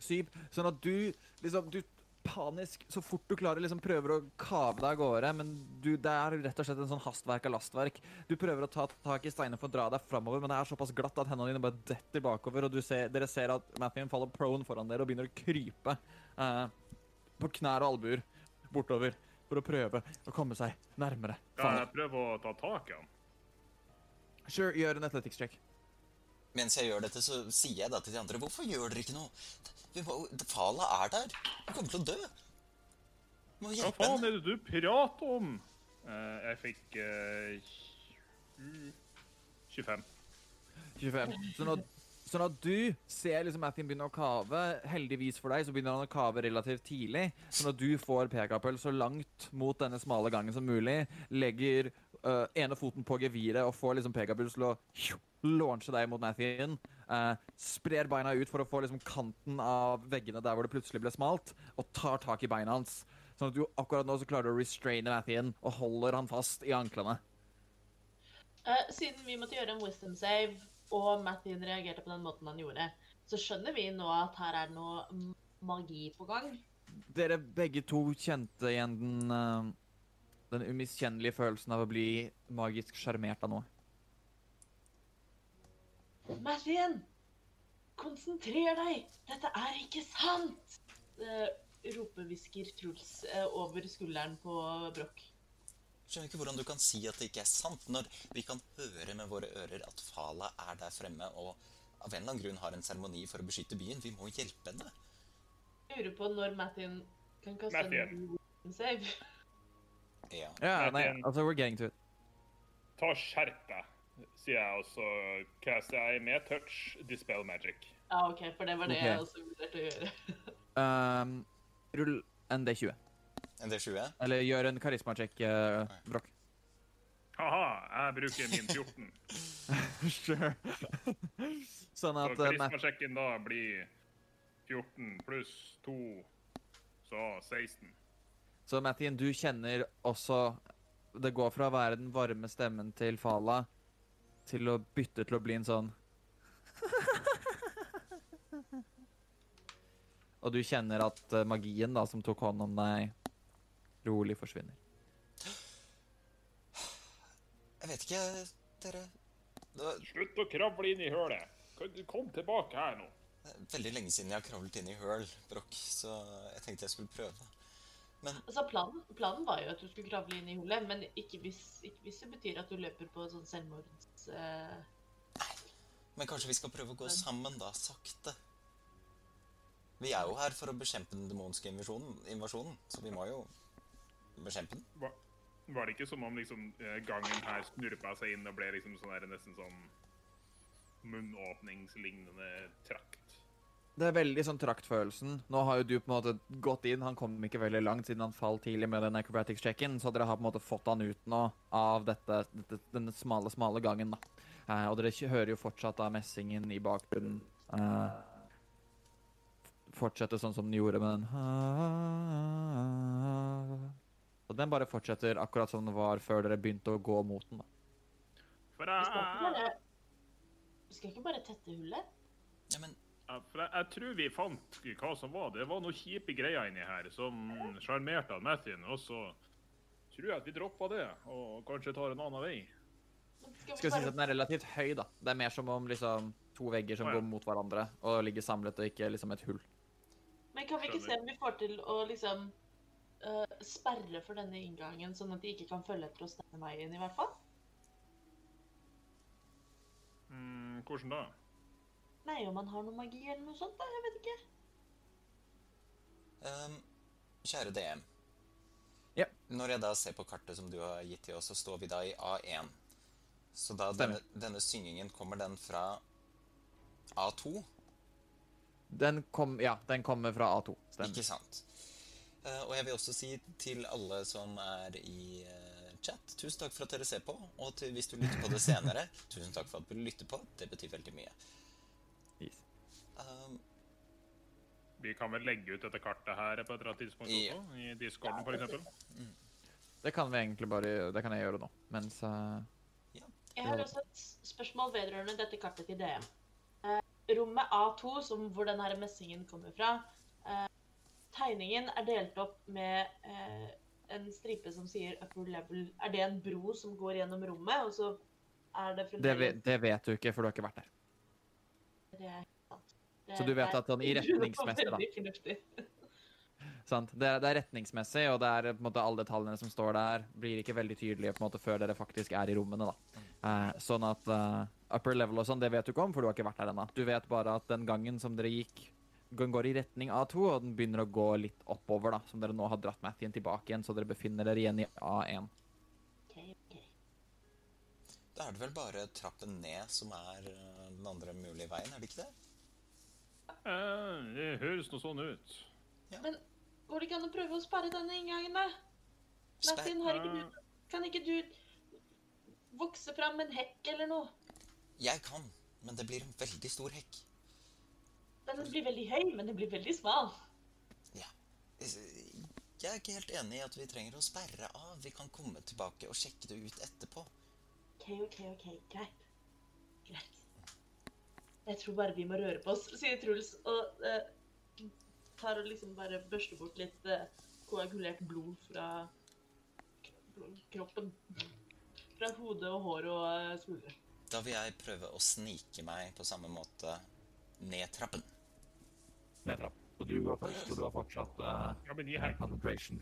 Syv. Sånn at du liksom Du panisk så fort du klarer, liksom prøver å kave deg av gårde, men du, det er rett og slett en sånn hastverk av lastverk. Du prøver å ta tak i steiner for å dra deg framover, men det er såpass glatt at hendene dine bare detter bakover, og du ser, dere ser at Mathien faller prone foran dere og begynner å krype eh, på knær og albuer bortover for å prøve å komme seg nærmere. Kan jeg prøve å ta tak i han? Sure, gjør en athletics check. Mens jeg gjør dette, så sier jeg da til de andre Hvorfor gjør dere ikke noe? Fala er der. Hun kommer til å dø. Må hjelpe henne. Hva faen er det du prater om? Uh, jeg fikk uh, 25. 25. Så når, så når du ser liksom Mathien begynne å kave, heldigvis for deg, så begynner han å kave relativt tidlig. Så når du får pekapøl så langt mot denne smale gangen som mulig, legger uh, ene foten på geviret og får liksom pekapuls til å launche deg mot Mathien, Uh, sprer beina ut for å få liksom kanten av veggene der hvor det plutselig ble smalt, og tar tak i beina hans. Sånn at du akkurat nå så klarer du å restraine Mathien og holder han fast i anklene. Uh, siden vi måtte gjøre en wisdom save, og Mathien reagerte på den måten han gjorde, så skjønner vi nå at her er det noe magi på gang. Dere begge to kjente igjen den, eh, den umiskjennelige følelsen av å bli magisk sjarmert av noe. Mathien! Konsentrer deg! Dette er ikke sant! roper hvisker Truls eh, over skulderen på Broch. Skjønner ikke hvordan du kan si at det ikke er sant, når vi kan høre med våre ører at Fala er der fremme og av en eller annen grunn har en seremoni for å beskytte byen. Vi må hjelpe henne. Jeg lurer på når Mathien kan kaste Matthew. en save. Ja. Ja, nei, altså, we're getting to it. Ta skjerp deg, sier jeg, og så caster jeg med touch dispel magic. Ja, OK, for det var det okay. jeg også vurderte å gjøre. (laughs) Um, rull en D20. En D20? Eller gjør en karisma-check, uh, Broch. Haha, jeg bruker min 14. (laughs) sure. sånn Så at Så karismasjekken da blir 14 pluss 2, så 16. Så Mathien, du kjenner også Det går fra å være den varme stemmen til Fala til å bytte til å bli en sånn (laughs) Og du kjenner at eh, magien da, som tok hånd om deg, rolig forsvinner. Jeg vet ikke, dere. Det Slutt å kravle inn i hølet. Kom tilbake her nå? veldig lenge siden jeg har kravlet inn i høl, Broch, så jeg tenkte jeg skulle prøve. Altså, planen, planen var jo at du skulle kravle inn i hullet, men ikke hvis, ikke hvis det betyr at du løper på sånn selvmords... eh, Men kanskje vi skal prøve å gå sammen, da, sakte. Vi er jo her for å bekjempe den demonske invasjonen, invasjonen så vi må jo bekjempe den. Var, var det ikke som om liksom eh, gangen her snurpa seg inn og ble liksom sånn der, nesten sånn munnåpningslignende trakt? Det er veldig sånn traktfølelsen. Nå har jo du på en måte gått inn. Han kom ikke veldig langt siden han falt tidlig med den acrobatics-checken, så dere har på en måte fått han ut nå av dette, dette, denne smale, smale gangen, da. Eh, og dere hører jo fortsatt da messingen i bakgrunnen eh, fortsette sånn som den gjorde med den Og den bare fortsetter akkurat som den var før dere begynte å gå mot den. da. For Vi skal ikke jeg, bare, vi skal ikke bare tette hullet. Ja, men Ja, for jeg, jeg tror vi fant hva som var. Det var noen kjipe greier inni her som sjarmerte Mathin. Og så tror jeg at vi droppa det, og kanskje tar en annen vei. Skal Skal vi sies at den er relativt høy, da. Det er mer som om liksom to vegger som Å, ja. går mot hverandre og ligger samlet, og ikke liksom et hull. men kan vi ikke se om vi får til å liksom eh, sperre for denne inngangen, sånn at de ikke kan følge etter oss denne veien, i hvert fall? Mm, hvordan da? Nei, om han har noe magi eller noe sånt, da. Jeg vet ikke. Um, kjære DM. Ja. Når jeg da ser på kartet som du har gitt til oss, så står vi da i A1. Så da denne, denne syngingen, kommer den fra A2? Den kom, ja, den kommer fra A2. Stemmer. Ikke sant. Eh, og jeg vil også si til alle som er i eh, chat, tusen takk for at dere ser på. Og til, hvis du lytter på det senere, (laughs) tusen takk for at du lytter på. Det betyr veldig mye. Yes. Um, Vi kan vel legge ut dette kartet her på et eller annet tidspunkt Ja. også? I discorden, for eksempel? Det kan vi egentlig bare Det kan jeg gjøre nå. Mens eh, Jeg har også et spørsmål vedrørende dette kartet til DM. Uh, rommet A2, som, hvor denne messingen kommer fra, eh, tegningen er delt opp med eh, en stripe som sier upper level. Er det en bro som går gjennom rommet, og så er det Det, fremdeles vet- det vet du ikke, for du har ikke vært der. Det er sant. Det Så du vet at sånn i (laughs) retningsmessig, da. (laughs) Sant? Det, det er retningsmessig, og det er på en måte alle detaljene som står der, blir ikke veldig tydelige på en måte før dere faktisk er i rommene. da. Eh, sånn at uh, upper level og sånn, det vet du ikke om, for du har ikke vært der ennå. Du vet bare at den gangen som dere gikk, går i retning A2, og den begynner å gå litt oppover, da, som dere nå har dratt Mathien tilbake igjen, så dere befinner dere igjen i A1. Ok, ok. Da er det vel bare trappen ned som er eh, den andre mulige veien, er det ikke det? Uh, det høres noe sånn ut. Men går det ikke an å prøve å sperre denne inngangen, da? Mathien, har ikke du, kan ikke du vokse fram en hekk eller noe? Jeg kan, men det blir en veldig stor hekk. Den blir veldig høy, men den blir veldig smal. Ja. Jeg er ikke helt enig i at vi trenger å sperre av. Vi kan komme tilbake og sjekke det ut etterpå. OK, OK, OK. Greit. Greit. Jeg tror bare vi må røre på oss, sier Truls, og eh, tar og liksom bare børster bort litt eh, koagulert blod fra kroppen. Fra hode og hår og eh, skuldre. Da vil jeg prøve å snike meg på samme måte ned trappen. Og du går først, og du har fortsatt Ja, men her. concentration.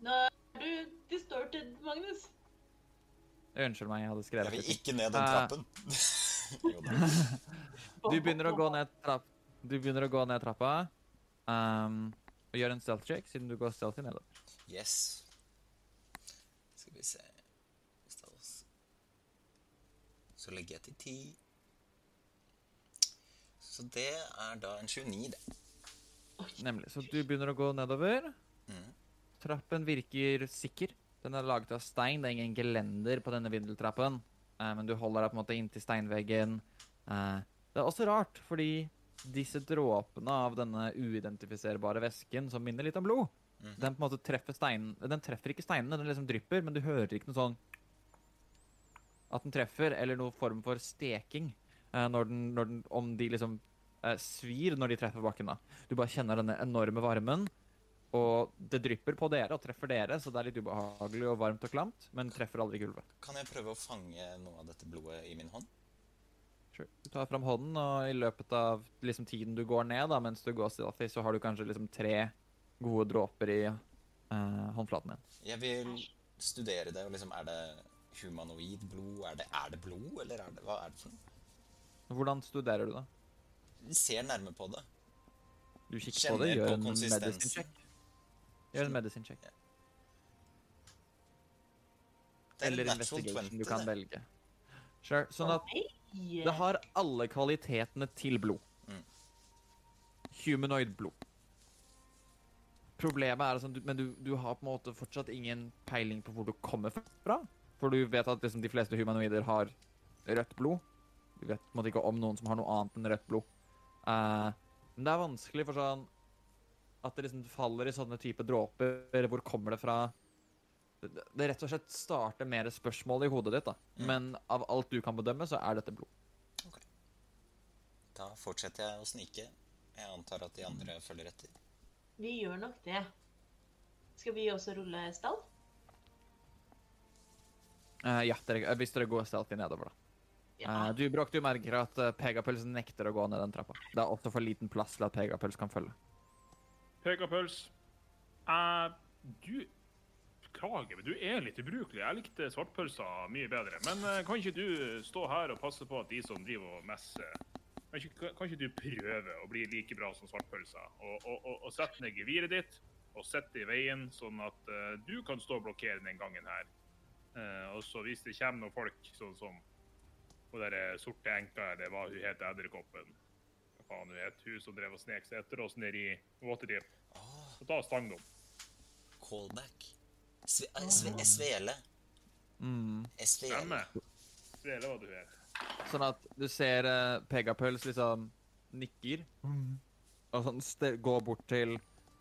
Nå er du distorted, Magnus. Unnskyld meg, jeg hadde Jeg vil ikke ned den Eh. (laughs) trappen. (laughs) Du begynner å gå ned, trapp, du begynner å gå ned trappa. Um, og gjør en stealth check, siden du går stealthy nedover. Yes. Skal vi se. Så legger jeg til 10. Så det er da en 29, det. Nemlig. Så du begynner å gå nedover. Mhm. Trappen virker sikker. Den er laget av stein. Det er ingen gelender på denne vindeltrappen. Eh, men du holder deg på en måte inntil steinveggen. Eh, det er også rart, fordi disse dråpene av denne uidentifiserbare væsken som minner litt om blod, mm. den på en måte treffer steinen Den treffer ikke steinene, den liksom drypper, men du hører ikke noe sånn at den treffer, eller noe form for steking eh, når den, når den, om de liksom svir når de treffer bakken. da. Du bare kjenner denne enorme varmen, og det drypper på dere og treffer dere, så det er litt ubehagelig og varmt og klamt, men treffer aldri gulvet. Kan jeg prøve å fange noe av dette blodet i min hånd? Sure. Du tar fram hånden, og i løpet av liksom, tiden du går ned, da, mens du går stealthy, så har du kanskje liksom, tre gode dråper i eh, håndflaten din. Jeg vil studere det, og liksom Er det humanoid blod? Er det, er det blod, eller er det, hva er det for noe? Hvordan studerer du det? Ser nærme på det. Du kikker på det, gjør på en medicine check. Gjør en medicine check. Ja. Er Eller investigation, 20, du kan det. velge. Sure. Sånn at Det har alle kvalitetene til blod. Mm. Humanoid blod. Problemet er sånn, men du, du har på en måte fortsatt ingen peiling på hvor du kommer fra. For du vet at liksom, de fleste humanoider har rødt blod. Du vet på en måte ikke om noen som har noe annet enn rødt blod. Eh, men det er vanskelig for sånn at det liksom faller i sånne type dråper. Hvor kommer det fra? Det, rett og slett starter mer spørsmål i hodet ditt. da. Mm. Men av alt du kan bedømme, så er dette blod. Da fortsetter jeg å snike. Jeg antar at de andre følger etter. Vi gjør nok det. Skal vi også rulle stall? Uh, ja, dere, eh, hvis dere går stealthy nedover, da. Eh, du, Brokk, du merker at uh, Pegapøls nekter å gå ned den trappa. Det er også for liten plass til at Pegapøls kan følge. Pekapøls. uh, du Beklager, men du er litt ubrukelig. Jeg likte svartpølser mye bedre. Men uh, kan ikke du stå her og passe på at de som driver og messer kan ikke, kan ikke du prøve å bli like bra som svartpølser? Og, og, og, og sette ned geviret ditt og sette det i veien, sånn at uh, du kan stå og blokkere den gangen her. Uh, og så hvis det kommer noen folk, sånn som hun der sorte enka, eller hva hun het edderkoppen Hva faen hun het, hun som drev og snek seg etter oss ned i Waterdeep. Så ta stang dem. callback. Sve, eh, sve, svele. Mm. Svele. Stemme. Svele hva du er. Sånn at du ser uh, Pegapøls liksom nikker. Og sånn går bort til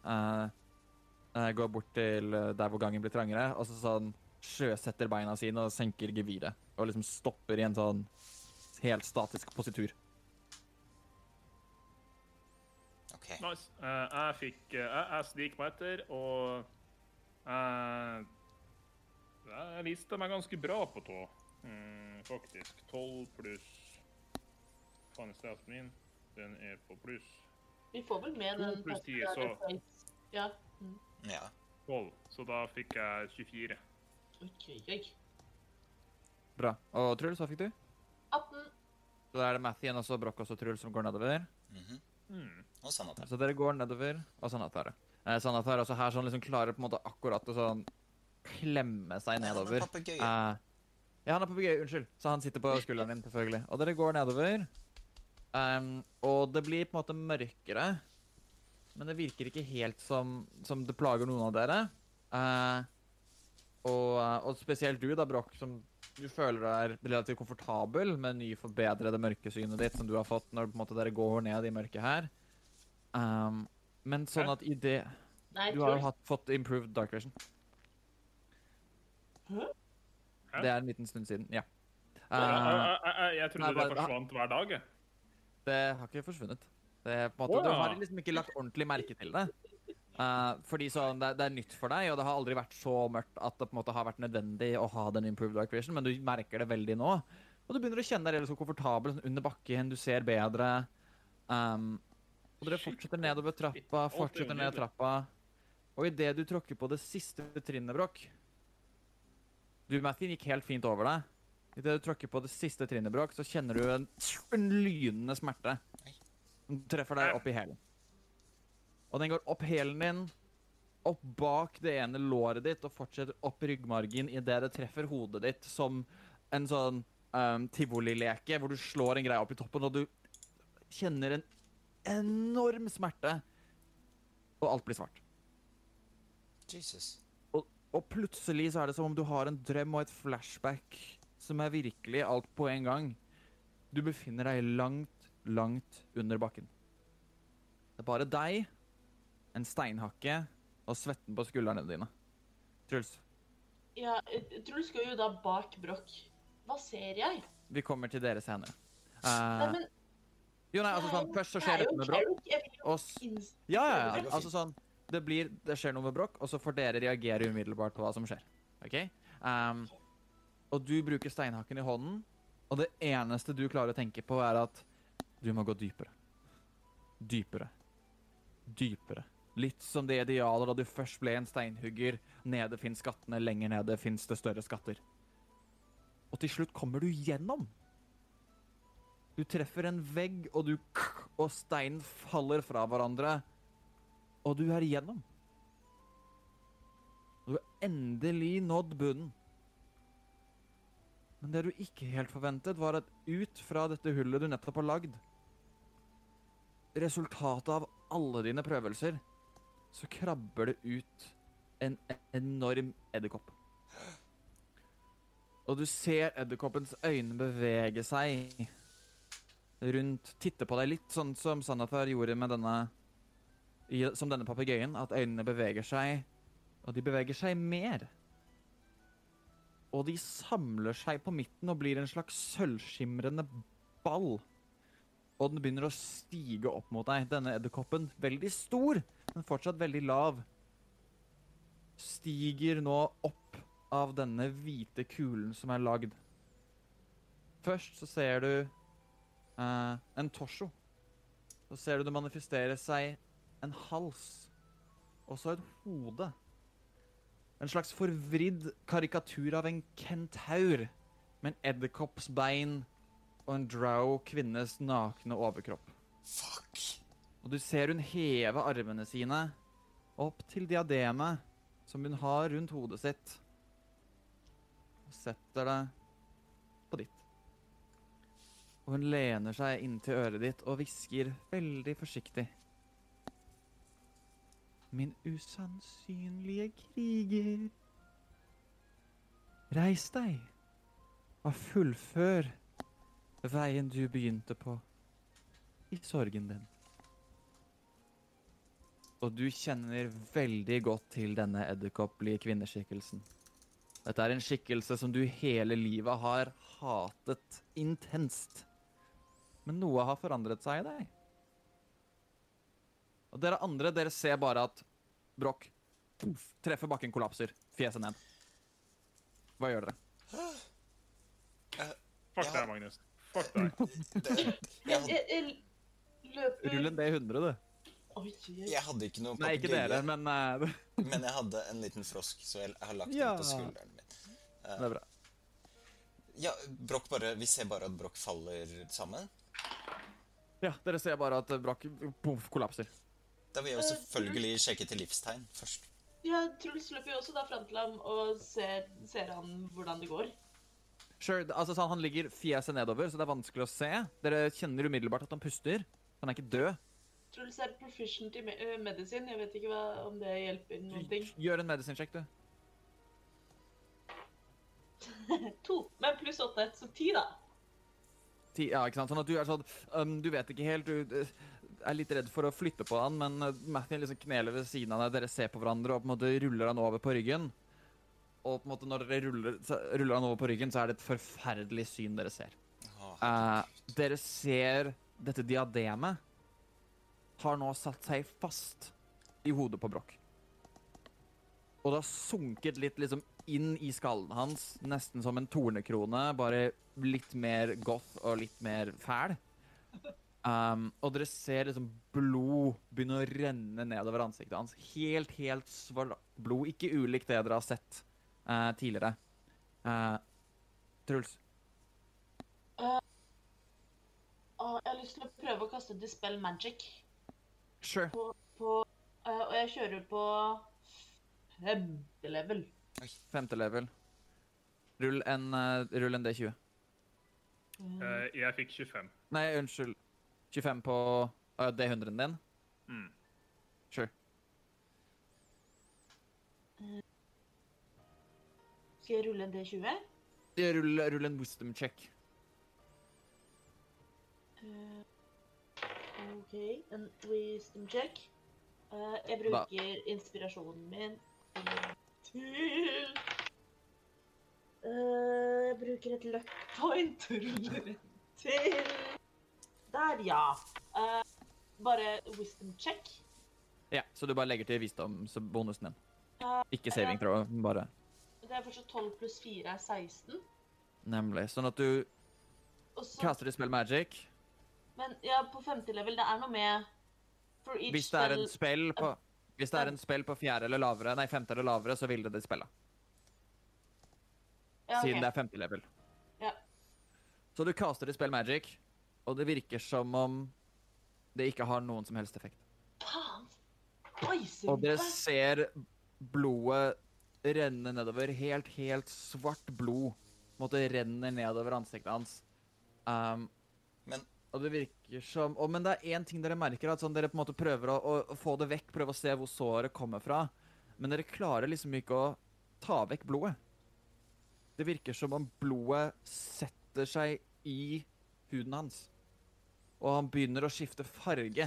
uh, eh, Går bort til eh, der hvor gangen blir trangere, og så sånn sjøsetter beina sine og senker geviret. Og liksom stopper i en sånn helt statisk positur. Ok. Nice. Uh, jeg fikk uh, Jeg, jeg sniker meg etter, og uh, jeg lista meg ganske bra på tå, mm, faktisk. 12 pluss Faen, stats min? Den er på pluss Vi får vel med den pluss ti, første så- Ja. Mm. Ja. 12, så da fikk jeg 24. Bra. Og Truls, hva fikk du? 18. Så da er det Mathien og Brokk Broch og så Truls som går nedover. mhm. Mm. Og Sanatar. Så dere går nedover, og Sanatar. Eh, Sanatar også her sånn liksom klarer på en måte akkurat å sånn klemme seg nedover. Papegøye. Eh, ja, han er papegøye, unnskyld. Så han sitter på skulderen din, selvfølgelig. Og dere går nedover. Um, og det blir på en måte mørkere. Men det virker ikke helt som, som det plager noen av dere. Eh, og, og spesielt du, da, Broch, som du føler deg relativt komfortabel med ny forbedrede mørkesynet ditt som du har fått når på en måte dere går ned i mørket her. Um, men sånn at i det Nei, Du har jo hatt, fått improved dark vision. Det er en liten stund siden, ja. Eh, jeg, jeg, jeg, jeg trodde nei, det bare- forsvant hver dag. jeg. det har ikke forsvunnet. Det på en måte, Du har liksom ikke lagt ordentlig merke til det. Eh, fordi sånn, det, det er nytt for deg, og det har aldri vært så mørkt at det på en måte har vært nødvendig å ha den improved dark vision, men du merker det veldig nå. Og du begynner å kjenne deg relativt komfortabel sånn under bakken, du ser bedre. Um, og dere fortsetter nedover trappa, er fortsetter ned trappa. Og idet du tråkker på det siste trinnet, Brokk Du, Matthew, gikk helt fint over deg. Idet du tråkker på det siste trinnet, Brokk, så kjenner du en, en lynende smerte. Den treffer deg opp i hælen. Og den går opp hælen din, opp bak det ene låret ditt og fortsetter opp ryggmargen idet det treffer hodet ditt som en sånn um, tivolileke hvor du slår en greie opp i toppen, og du kjenner en enorm smerte, og alt blir svart. Jesus. Og, og plutselig så er det som om du har en drøm og et flashback som er virkelig alt på en gang. Du befinner deg langt, langt under bakken. Det er bare deg, en steinhakke og svetten på skuldrene dine. Truls, Ja, eh, Truls går jo da bak Broch. Hva ser jeg? vi kommer til dere senere. Nei, Eh, men jo, nei, altså sånn, Først så skjer det noe dette med Broch. Og Ja, ja, ja. Altså sånn Det, blir, det skjer noe med Broch, og så får dere reagere umiddelbart på hva som skjer. OK? Um, og du bruker steinhakken i hånden, og det eneste du klarer å tenke på, er at du må gå dypere. Dypere. Dypere. Litt som det idealet da du først ble en steinhugger. Nede fins skattene, lenger nede fins det større skatter. Og til slutt kommer du gjennom. Du treffer en vegg, og, du, og steinen faller fra hverandre. Og du er igjennom. Du har endelig nådd bunnen. Men det du ikke helt forventet, var at ut fra dette hullet du nettopp har lagd Resultatet av alle dine prøvelser, så krabber det ut en enorm edderkopp. Og du ser edderkoppens øyne bevege seg rundt, titte på deg litt, sånn som Sanathar gjorde med denne som denne papegøyen, at øynene beveger seg, og de beveger seg mer. Og de samler seg på midten og blir en slags sølvskimrende ball. Og den begynner å stige opp mot deg. Denne edderkoppen, veldig stor, men fortsatt veldig lav, stiger nå opp av denne hvite kulen som er lagd. Først så ser du eh, en torso. Så ser du det manifestere seg en hals, og så et hode. En slags forvridd karikatur av en kentaur med en edderkopps bein og en drow kvinnes nakne overkropp. Fuck. Og du ser hun heve armene sine opp til diademet som hun har rundt hodet sitt, og setter det på ditt. Og hun lener seg inntil øret ditt og hvisker veldig forsiktig. Min usannsynlige kriger. Reis deg og fullfør veien du begynte på i sorgen din. Og du kjenner veldig godt til denne edderkopplige kvinneskikkelsen. Dette er en skikkelse som du hele livet har hatet intenst. Men noe har forandret seg i deg. Og dere andre, dere ser bare at Broch treffer bakken, kollapser. Fjeset ned. Hva gjør dere? Fuck deg, Magnus. Fuck deg. Rull en D100, du. Oi, jeg hadde ikke noe Nei, ikke dere, men eh, (laughs) men jeg hadde en liten frosk, så jeg har lagt Ja. den på skulderen min. det er bra. Ja, Broch bare, Vi ser bare at Broch faller sammen. Ja, dere ser bare at Broch kollapser. Da vil jeg jo selvfølgelig sjekke til livstegn først. Ja, Truls løper jo også da fram til ham og ser, ser han hvordan det går. Sure, altså sånn, Han ligger fjeset nedover, så det er vanskelig å se. Dere kjenner umiddelbart at han puster. Han er ikke død. Truls er proficient i medisin. Jeg vet ikke hva, om det hjelper noen ting. (laughs) Gjør en medisinsjekk, du. (laughs) To, men pluss åtte, så ti, da. Ti, ja, ikke sant? Sånn at du er sånn um, Du vet ikke helt. Du uh, er litt redd for å flytte på han, men uh, Matthew liksom kneler ved siden av deg. Dere ser på hverandre og på en måte ruller han over på ryggen. Og på en måte når dere ruller, ruller han over på ryggen, så er det et forferdelig syn dere ser. Eh, dere ser dette diademet har nå satt seg fast i hodet på Broch. Og det har sunket litt liksom inn i skallen hans, nesten som en tornekrone, bare litt mer goth og litt mer fæl. Um, og dere ser liksom blod begynne å renne nedover ansiktet hans. Helt, helt svart blod. Ikke ulikt det dere har sett uh, tidligere. Uh, Truls. Uh, jeg har lyst til å prøve å kaste Dispel Magic Sure. på, på uh, Og jeg kjører på femte level. Femte level. Rull en, uh, rull en D20. Uh, jeg fikk 25. Nei, unnskyld. 25 på uh, D100-en din? Mm. Sure. Skal jeg rulle en D20? Rull, rull en wisdom check. Eh, OK, en wisdom check. Uh, jeg bruker inspirasjonen min til uh, Jeg bruker et luck point til Der, ja. Uh, bare wisdom check. Ja, så du bare legger til visdomsbonusen din. Ikke saving throw, bare. Det er fortsatt 12 pluss 4 er 16. Nemlig. Sånn at du Også... kaster i spell magic. Men ja, på femte level, det er noe med For each Hvis det er en spill på hvis det er en spill på fjerde eller lavere, nei, femte eller lavere, så vil det det spille. ja, okay. Siden det er femte level. Ja. Så du kaster i spell magic, og det virker som om det ikke har noen som helst effekt. Faen! Og dere ser blodet renne nedover. Helt, helt svart blod. Måte renner nedover ansiktet hans. Um, og det virker som oh, Men det er én ting dere merker. at sånn, Dere på en måte prøver å, å, å få det vekk, prøve å se hvor såret kommer fra. Men dere klarer liksom ikke å ta vekk blodet. Det virker som om blodet setter seg i huden hans. Og han begynner å skifte farge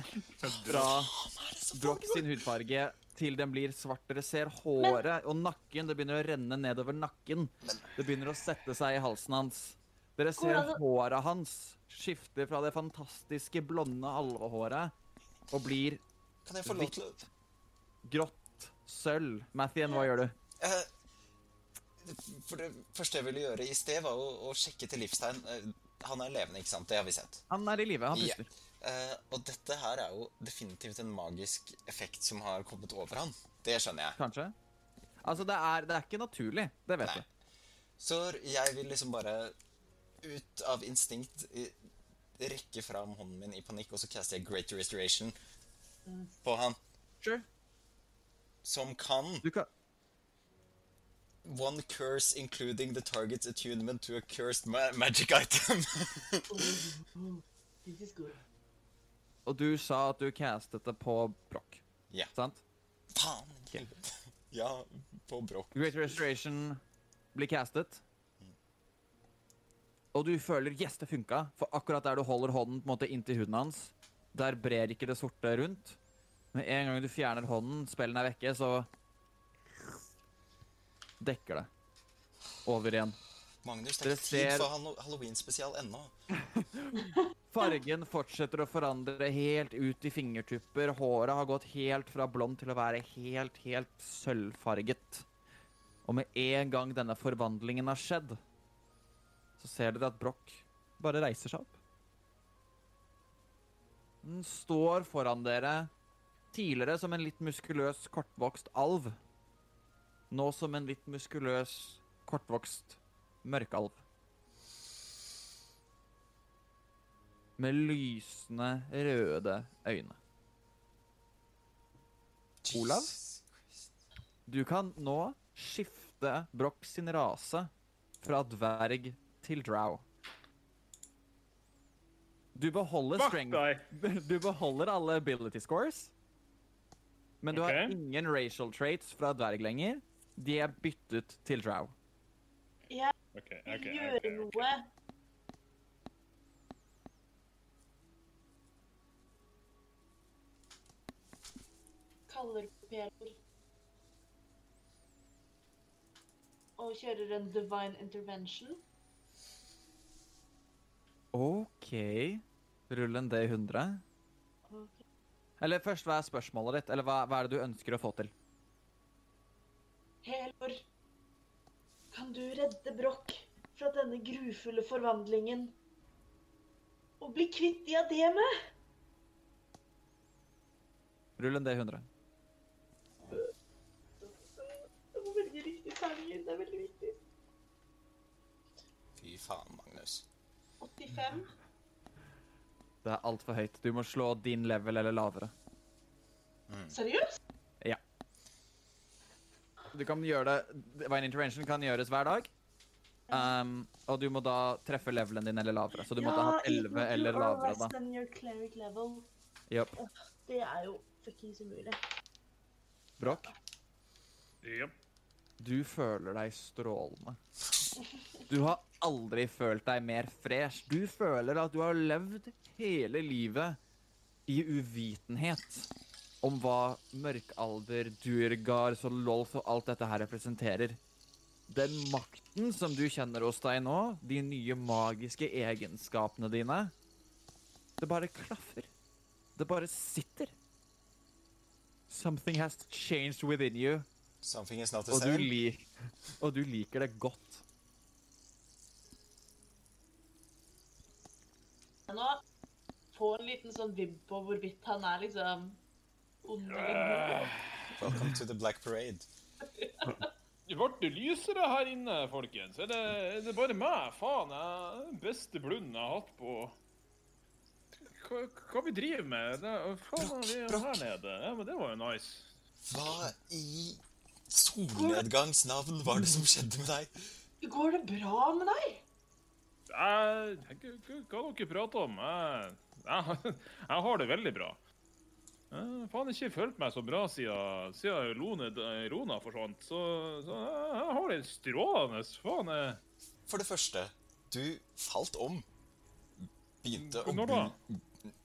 fra Brock sin hudfarge til den blir svart. Dere ser håret og nakken. Det begynner å renne nedover nakken. Det begynner å sette seg i halsen hans. Dere ser Hvordan- håret hans skifte fra det fantastiske blonde alvehåret og blir kan jeg få lov til å grått sølv. Mathien, hva gjør du? Eh, For det første jeg ville gjøre i sted, var å, å sjekke til livstegn. Eh, Han er levende, ikke sant? Det har vi sett. Han er i live. Han Ja. puster. Eh, og dette her er jo definitivt en magisk effekt som har kommet over han. Det skjønner jeg. Kanskje? Altså, det er, det er ikke naturlig. Det vet Nei. du. Så jeg vil liksom bare ut av instinkt rekke fram hånden min i panikk, og så caster jeg Great Restoration på han. Sure. Som kan Du kan One curse including the target's attunement to a cursed ma magic item. (laughs) Og du sa at du castet det på brokk, yeah. sant? Faen. Okay. Ja, på brokk. Great Restoration blir castet. Og du føler yes, det funka, for akkurat der du holder hånden på en måte inntil huden hans, der brer ikke det sorte rundt. Med en gang du fjerner hånden, spellen er vekke, så dekker det over igjen. Magnus, det er ikke tid for halloween-spesial ennå. (laughs) Fargen fortsetter å forandre helt ut i fingertupper. Håret har gått helt fra blond til å være helt, helt sølvfarget. Og med en gang denne forvandlingen har skjedd, så ser dere at Broch bare reiser seg opp. Den står foran dere, tidligere som en litt muskuløs, kortvokst alv. Nå som en litt muskuløs, kortvokst mørkalv. Med lysende, røde øyne. Olav? Du kan nå skifte Broch sin rase fra dverg til drow. Du beholder Fuck strength deg! (laughs) Du beholder alle ability scores. Men du har ingen racial traits fra dverg lenger. De er byttet til drow. Ja, Ok, okay, ok, gjøre ok, ok. noe. Kaller på Og kjører en divine intervention. OK. Rull en D100. Okay. Eller først, hva er spørsmålet ditt? Eller hva, hva er det du ønsker å få til? Helor, kan du redde Broch fra denne grufulle forvandlingen? Og bli kvitt diademet? Rull en D100. Jeg må velge riktig terninger. Det er veldig viktig. Fy faen. 85. Det er altfor høyt. Du må slå din level eller lavere. Seriøst? Du kan gjøre det Divine intervention kan gjøres hver dag. Um, og du må da treffe levelen din eller lavere. Så du måtte ha 11 eller lavere, da. Than your cleric level. Yep. Det er jo fuckings umulig. Brokk? Yep. du føler deg strålende. Du har aldri følt deg mer fresh. Du føler at du har levd hele livet i uvitenhet om hva mørkalder, så lolf og alt dette her representerer. Den makten som du kjenner hos deg nå, de nye magiske egenskapene dine, det bare klaffer. Det bare sitter. Something has changed within you. Something is not the Og du, same. og du liker det godt. Nå få en liten sånn vibb på hvorvidt han er liksom ond eller god. Welcome to the Black Parade. (laughs) Det ble lysere her inne, folkens. Er det, er det bare meg? Faen, jeg den beste blunden jeg har hatt på Hva, hva vi driver med? Det, faen, vi er her nede. Ja, men det var jo nice. Hva i solnedgangs navn var det som skjedde med deg? Går det bra med deg? Jeg, hva dere prater om? Jeg, jeg, jeg har det veldig bra. Jeg har faen ikke følt meg så bra siden, siden Lone, Rona forsvant. Så, så jeg, har det strålende. Faen, jeg For det første, du falt om. Begynte å Når da?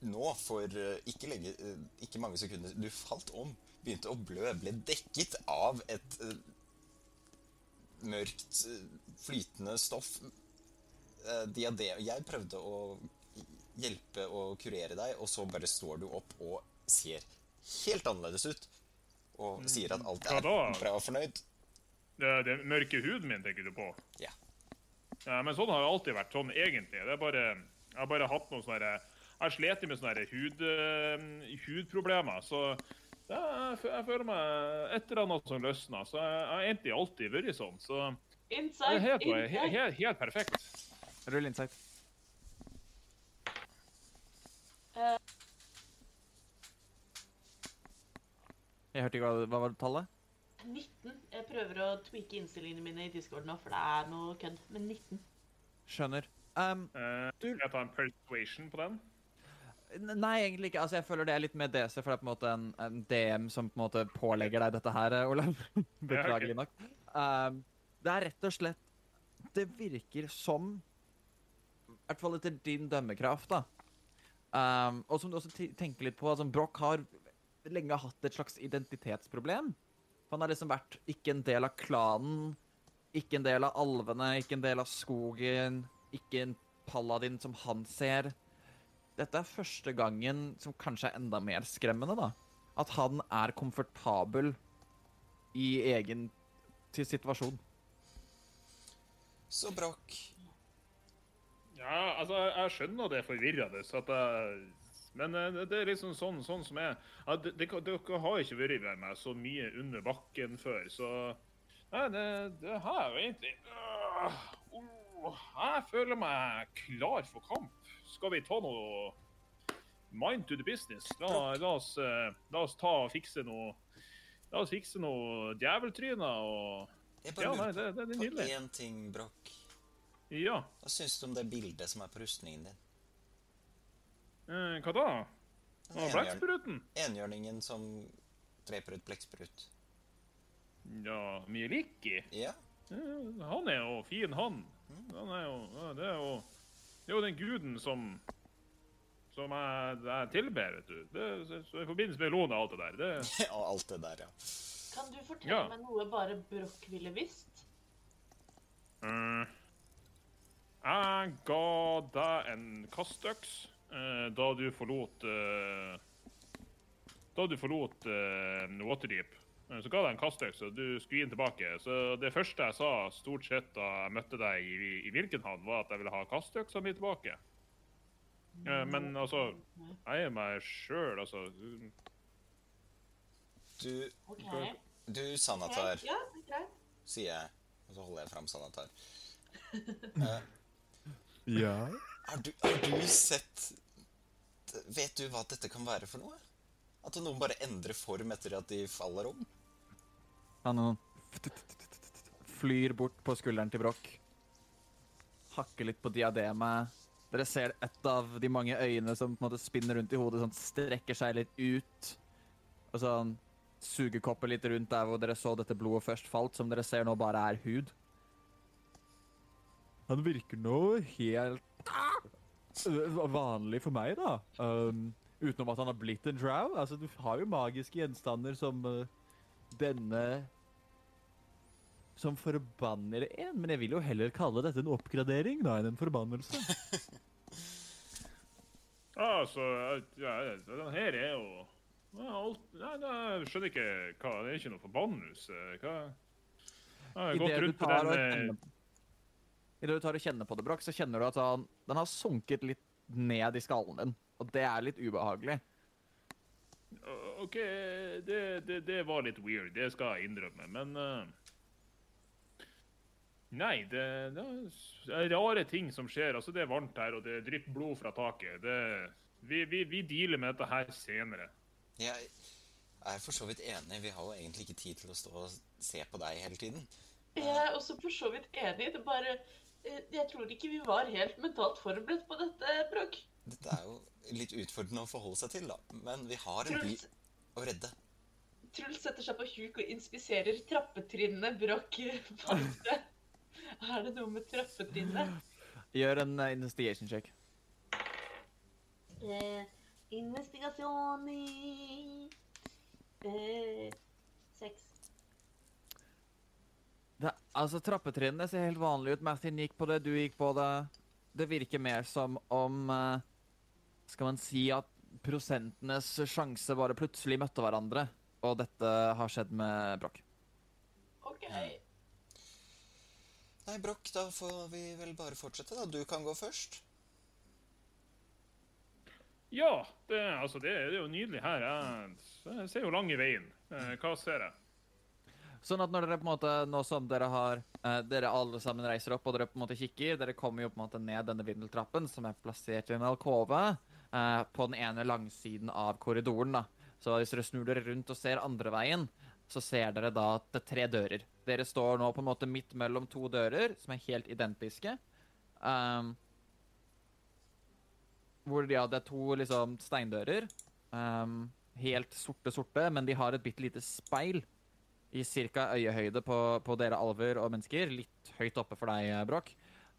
Nå, for eh, ikke, lenge, eh, ikke mange sekunder. Du falt om. Begynte å blø. Ble dekket av et eh, mørkt, flytende stoff. Eh, diadem Jeg prøvde å hjelpe og kurere deg, og så bare står du opp og ser helt annerledes ut. Og sier at alt er bra og fornøyd. Det, det mørke huden min, tenker du på? Ja. Ja, men sånn har det alltid vært. Sånn egentlig. Det er bare, jeg har bare hatt noen sånne Jeg slitt med sånne hud, eh, hudproblemer. Så ja, jeg, jeg føler meg et eller annet som løsner. Så jeg har egentlig alltid vært sånn. Så det er helt, helt, helt, helt perfekt. Rull insight. Eh. Jeg hørte ikke hva, hva var tallet? 19. Jeg prøver å tweake innstillingene mine i Discord nå, for det er noe kødd. Men 19. Skjønner. Um, Eh, Du- Skal jeg ta en persuasion på den? n- nei, egentlig ikke. Altså, jeg føler det er litt mer DC, for det er på en måte en, en DM som på en måte pålegger deg dette her, eh, Olav. Beklagelig nok. Um, det er rett og slett Det virker som I hvert fall etter din dømmekraft, da. Um, og som du også tenker litt på, altså, Broch har lenge hatt et slags identitetsproblem. Han har liksom vært ikke en del av klanen, ikke en del av alvene, ikke en del av skogen, ikke en paladin som han ser. dette er første gangen som kanskje er enda mer skremmende, da. At han er komfortabel i egen til situasjon. Så Broch, Ja, altså, jeg skjønner det er forvirrende, så at jeg, men eh, det er liksom sånn, sånn som er. Ja, dere har ikke vært med meg så mye under bakken før, så Nei, det, det har jeg jo egentlig Øh, åh, Jeg føler meg klar for kamp. Skal vi ta noe mind to the business? La, la, oss, eh, la oss ta og fikse noe La oss fikse noe djeveltryner og Ja, nei, det, det er på nydelig. én ting, Broch. Ja. Hva syns du om det bildet som er på rustningen din? Eh, hva da? Og Blekkspruten? Enhjørningen som dreper ut blekksprut. Ja, mye lik i. Ja, Eh, Han er jo fin, han. Han er jo Det er jo Det er jo den guden som som jeg, jeg tilber, vet du. Det, så, så I forbindelse med lånet og alt det der. Det, (laughs) og alt det der, ja. Kan du fortelle Ja. meg noe bare Broch ville visst? Eh, jeg ga deg en kastøks eh, da du forlot eh, Da du forlot Waterdeep. Eh, Så ga jeg deg en kastøks, og du skulle inn tilbake. Så det første jeg sa stort sett da jeg møtte deg i, i Virkenhavn, var at jeg ville ha kastøksa mi tilbake. Eh, men altså, jeg er meg sjøl, altså. Du, du sanatar, Sanatar, Ja, er sier jeg. Og så holder jeg fram Sanatar. (laughs) Ja. har, du, har du sett Vet du hva dette kan være for noe? At noen bare endrer form etter at de faller om? Han flyr bort på skulderen til Broch. Hakker litt på diademet. Dere ser et av de mange øyene som på en måte spinner rundt i hodet, sånn strekker seg litt ut. Og sånn sugekopper litt rundt der hvor dere så dette blodet først falt, som dere ser nå bare er hud. Han virker nå helt vanlig for meg, da. Um, utenom at han har blitt en drow. Altså, du har jo magiske gjenstander som uh, denne som forbanner en, men jeg vil jo heller kalle dette en oppgradering da, enn en forbannelse. (laughs) Altså, ja, den her er jo alt, nei, Jeg skjønner ikke hva Det er ikke noe forbannelse. Hva Jeg har gått rundt på den og eh, kjenner I det du tar og kjenner på det, Broch, så kjenner du at han, den har sunket litt ned i skallen din. Og det er litt ubehagelig. OK, det, det, det var litt weird, det skal jeg innrømme, men uh Nei, det, det er rare ting som skjer. Altså, det er varmt her, og det drypper blod fra taket. Det, vi, vi, vi dealer med dette her senere. Jeg er for så vidt enig. Vi har jo egentlig ikke tid til å stå og se på deg hele tiden. Jeg er også for så vidt enig. Det bare Jeg tror ikke vi var helt mentalt forberedt på dette, Brokk. Dette er jo litt utfordrende å forholde seg til, da. Men vi har en by å redde. Truls setter seg på huk og inspiserer trappetrinnene Brokk fant. (laughs) Er det noe med trappetrinnene? Gjør en uh, investigation check. Eh, investigation i eh, Seks. Det, altså, Trappetrinnene ser helt vanlige ut. Martin gikk på det, du gikk på det. Det virker mer som om eh, Skal man si at prosentenes sjanse bare plutselig møtte hverandre. Og dette har skjedd med Broch. OK. Nei, Broch, da får vi vel bare fortsette, da. Du kan gå først. Ja, det, altså, det, det er jo nydelig her. Jeg, jeg ser jo lang i veien. Eh, Hva ser jeg? Sånn at når dere på en måte, nå som dere har eh, Dere alle sammen reiser opp og dere på en måte kikker, dere kommer jo på en måte ned denne vindeltrappen som er plassert i en alkove eh, på den ene langsiden av korridoren. da. Så hvis dere snur dere rundt og ser andre veien, så ser dere da at det er tre dører. Dere står nå på en måte midt mellom to dører som er helt identiske. Um, hvor ja, det er to liksom steindører. Um, helt sorte-sorte, men de har et bitte lite speil i ca. øyehøyde på, på dere alver og mennesker. Litt høyt oppe for deg, Bråk.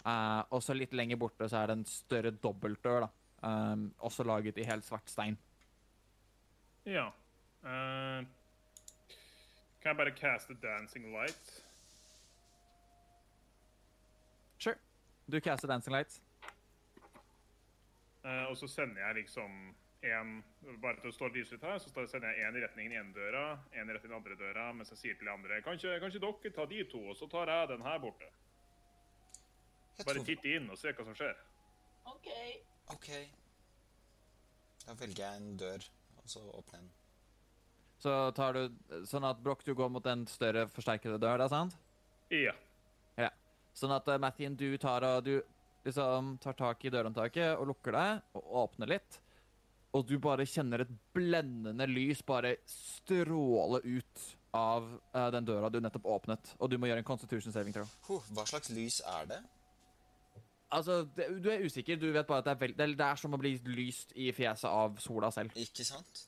Uh, og så litt lenger borte så er det en større dobbeltdør, da. Um, også laget i helt svart stein. Ja. Uh, kan jeg bare caste Dancing Light? Sure. Du caster Dancing Light. Uh, og så sender jeg liksom en Bare til å stå lyset her, så sender jeg én i retning den ene døra, én i retning den andre døra, mens jeg sier til de andre kanskje, kanskje dere tar de to, og så tar jeg den her borte. Jeg Bare tror- titte inn og se hva som skjer. OK. OK. Da velger jeg en dør, og så åpner jeg den. Så tar du Sånn at Broch, du går mot en større forsterkede dør, det er sant? Ja. Ja. Sånn at uh, Mathien, du tar og du liksom tar tak i dørhåndtaket og lukker det og åpner litt. Og du bare kjenner et blendende lys bare stråle ut av uh, den døra du nettopp åpnet. Og du må gjøre en constitution saving throw. Huh, hva slags lys er det? Altså, det, du er usikker. Du vet bare at det er, vel, det, det er som å bli lyst i fjeset av sola selv. Ikke sant?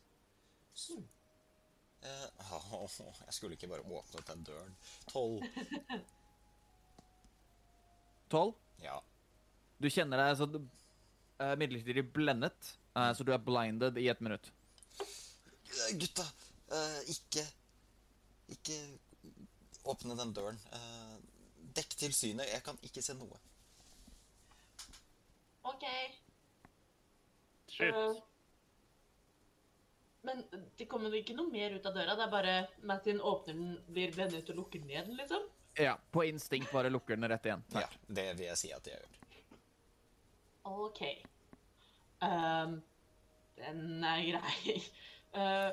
Så. oh, (laughs) jeg skulle ikke bare åpnet den døren. Tolv. Tolv. Ja. Du kjenner deg så uh, midlertidig blendet, eh, så du er blinded i et minutt. Eh, Gutta, uh, ikke Ikke åpne den døren. Uh, dekk til synet. Jeg kan ikke se noe. OK. Shit. Men det kommer ikke noe mer ut av døra. Det er bare Mattin åpner den, blir blendet og lukker den igjen, liksom. Ja, På instinkt bare lukker den rett igjen. Ja, det vil jeg si at jeg gjør. OK. Ehm, den er grei. Uh,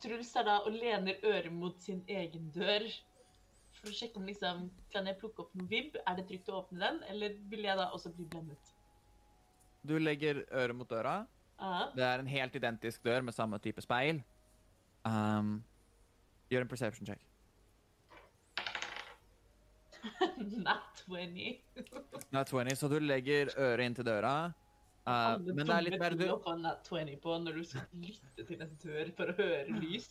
Truls er da og lener øret mot sin egen dør for å sjekke om liksom Kan jeg plukke opp noen vibb? Er det trygt å åpne den, eller vil jeg da også bli blendet? Du legger øret mot døra. Ja. Det er en helt identisk dør med samme type speil. Um, gjør en perception check. (laughs) Not 20. Det er 20, så du legger øret inn til døra. Uh, men det er litt mer du, å få 20 på når du skal lytte til en dør for å høre lys.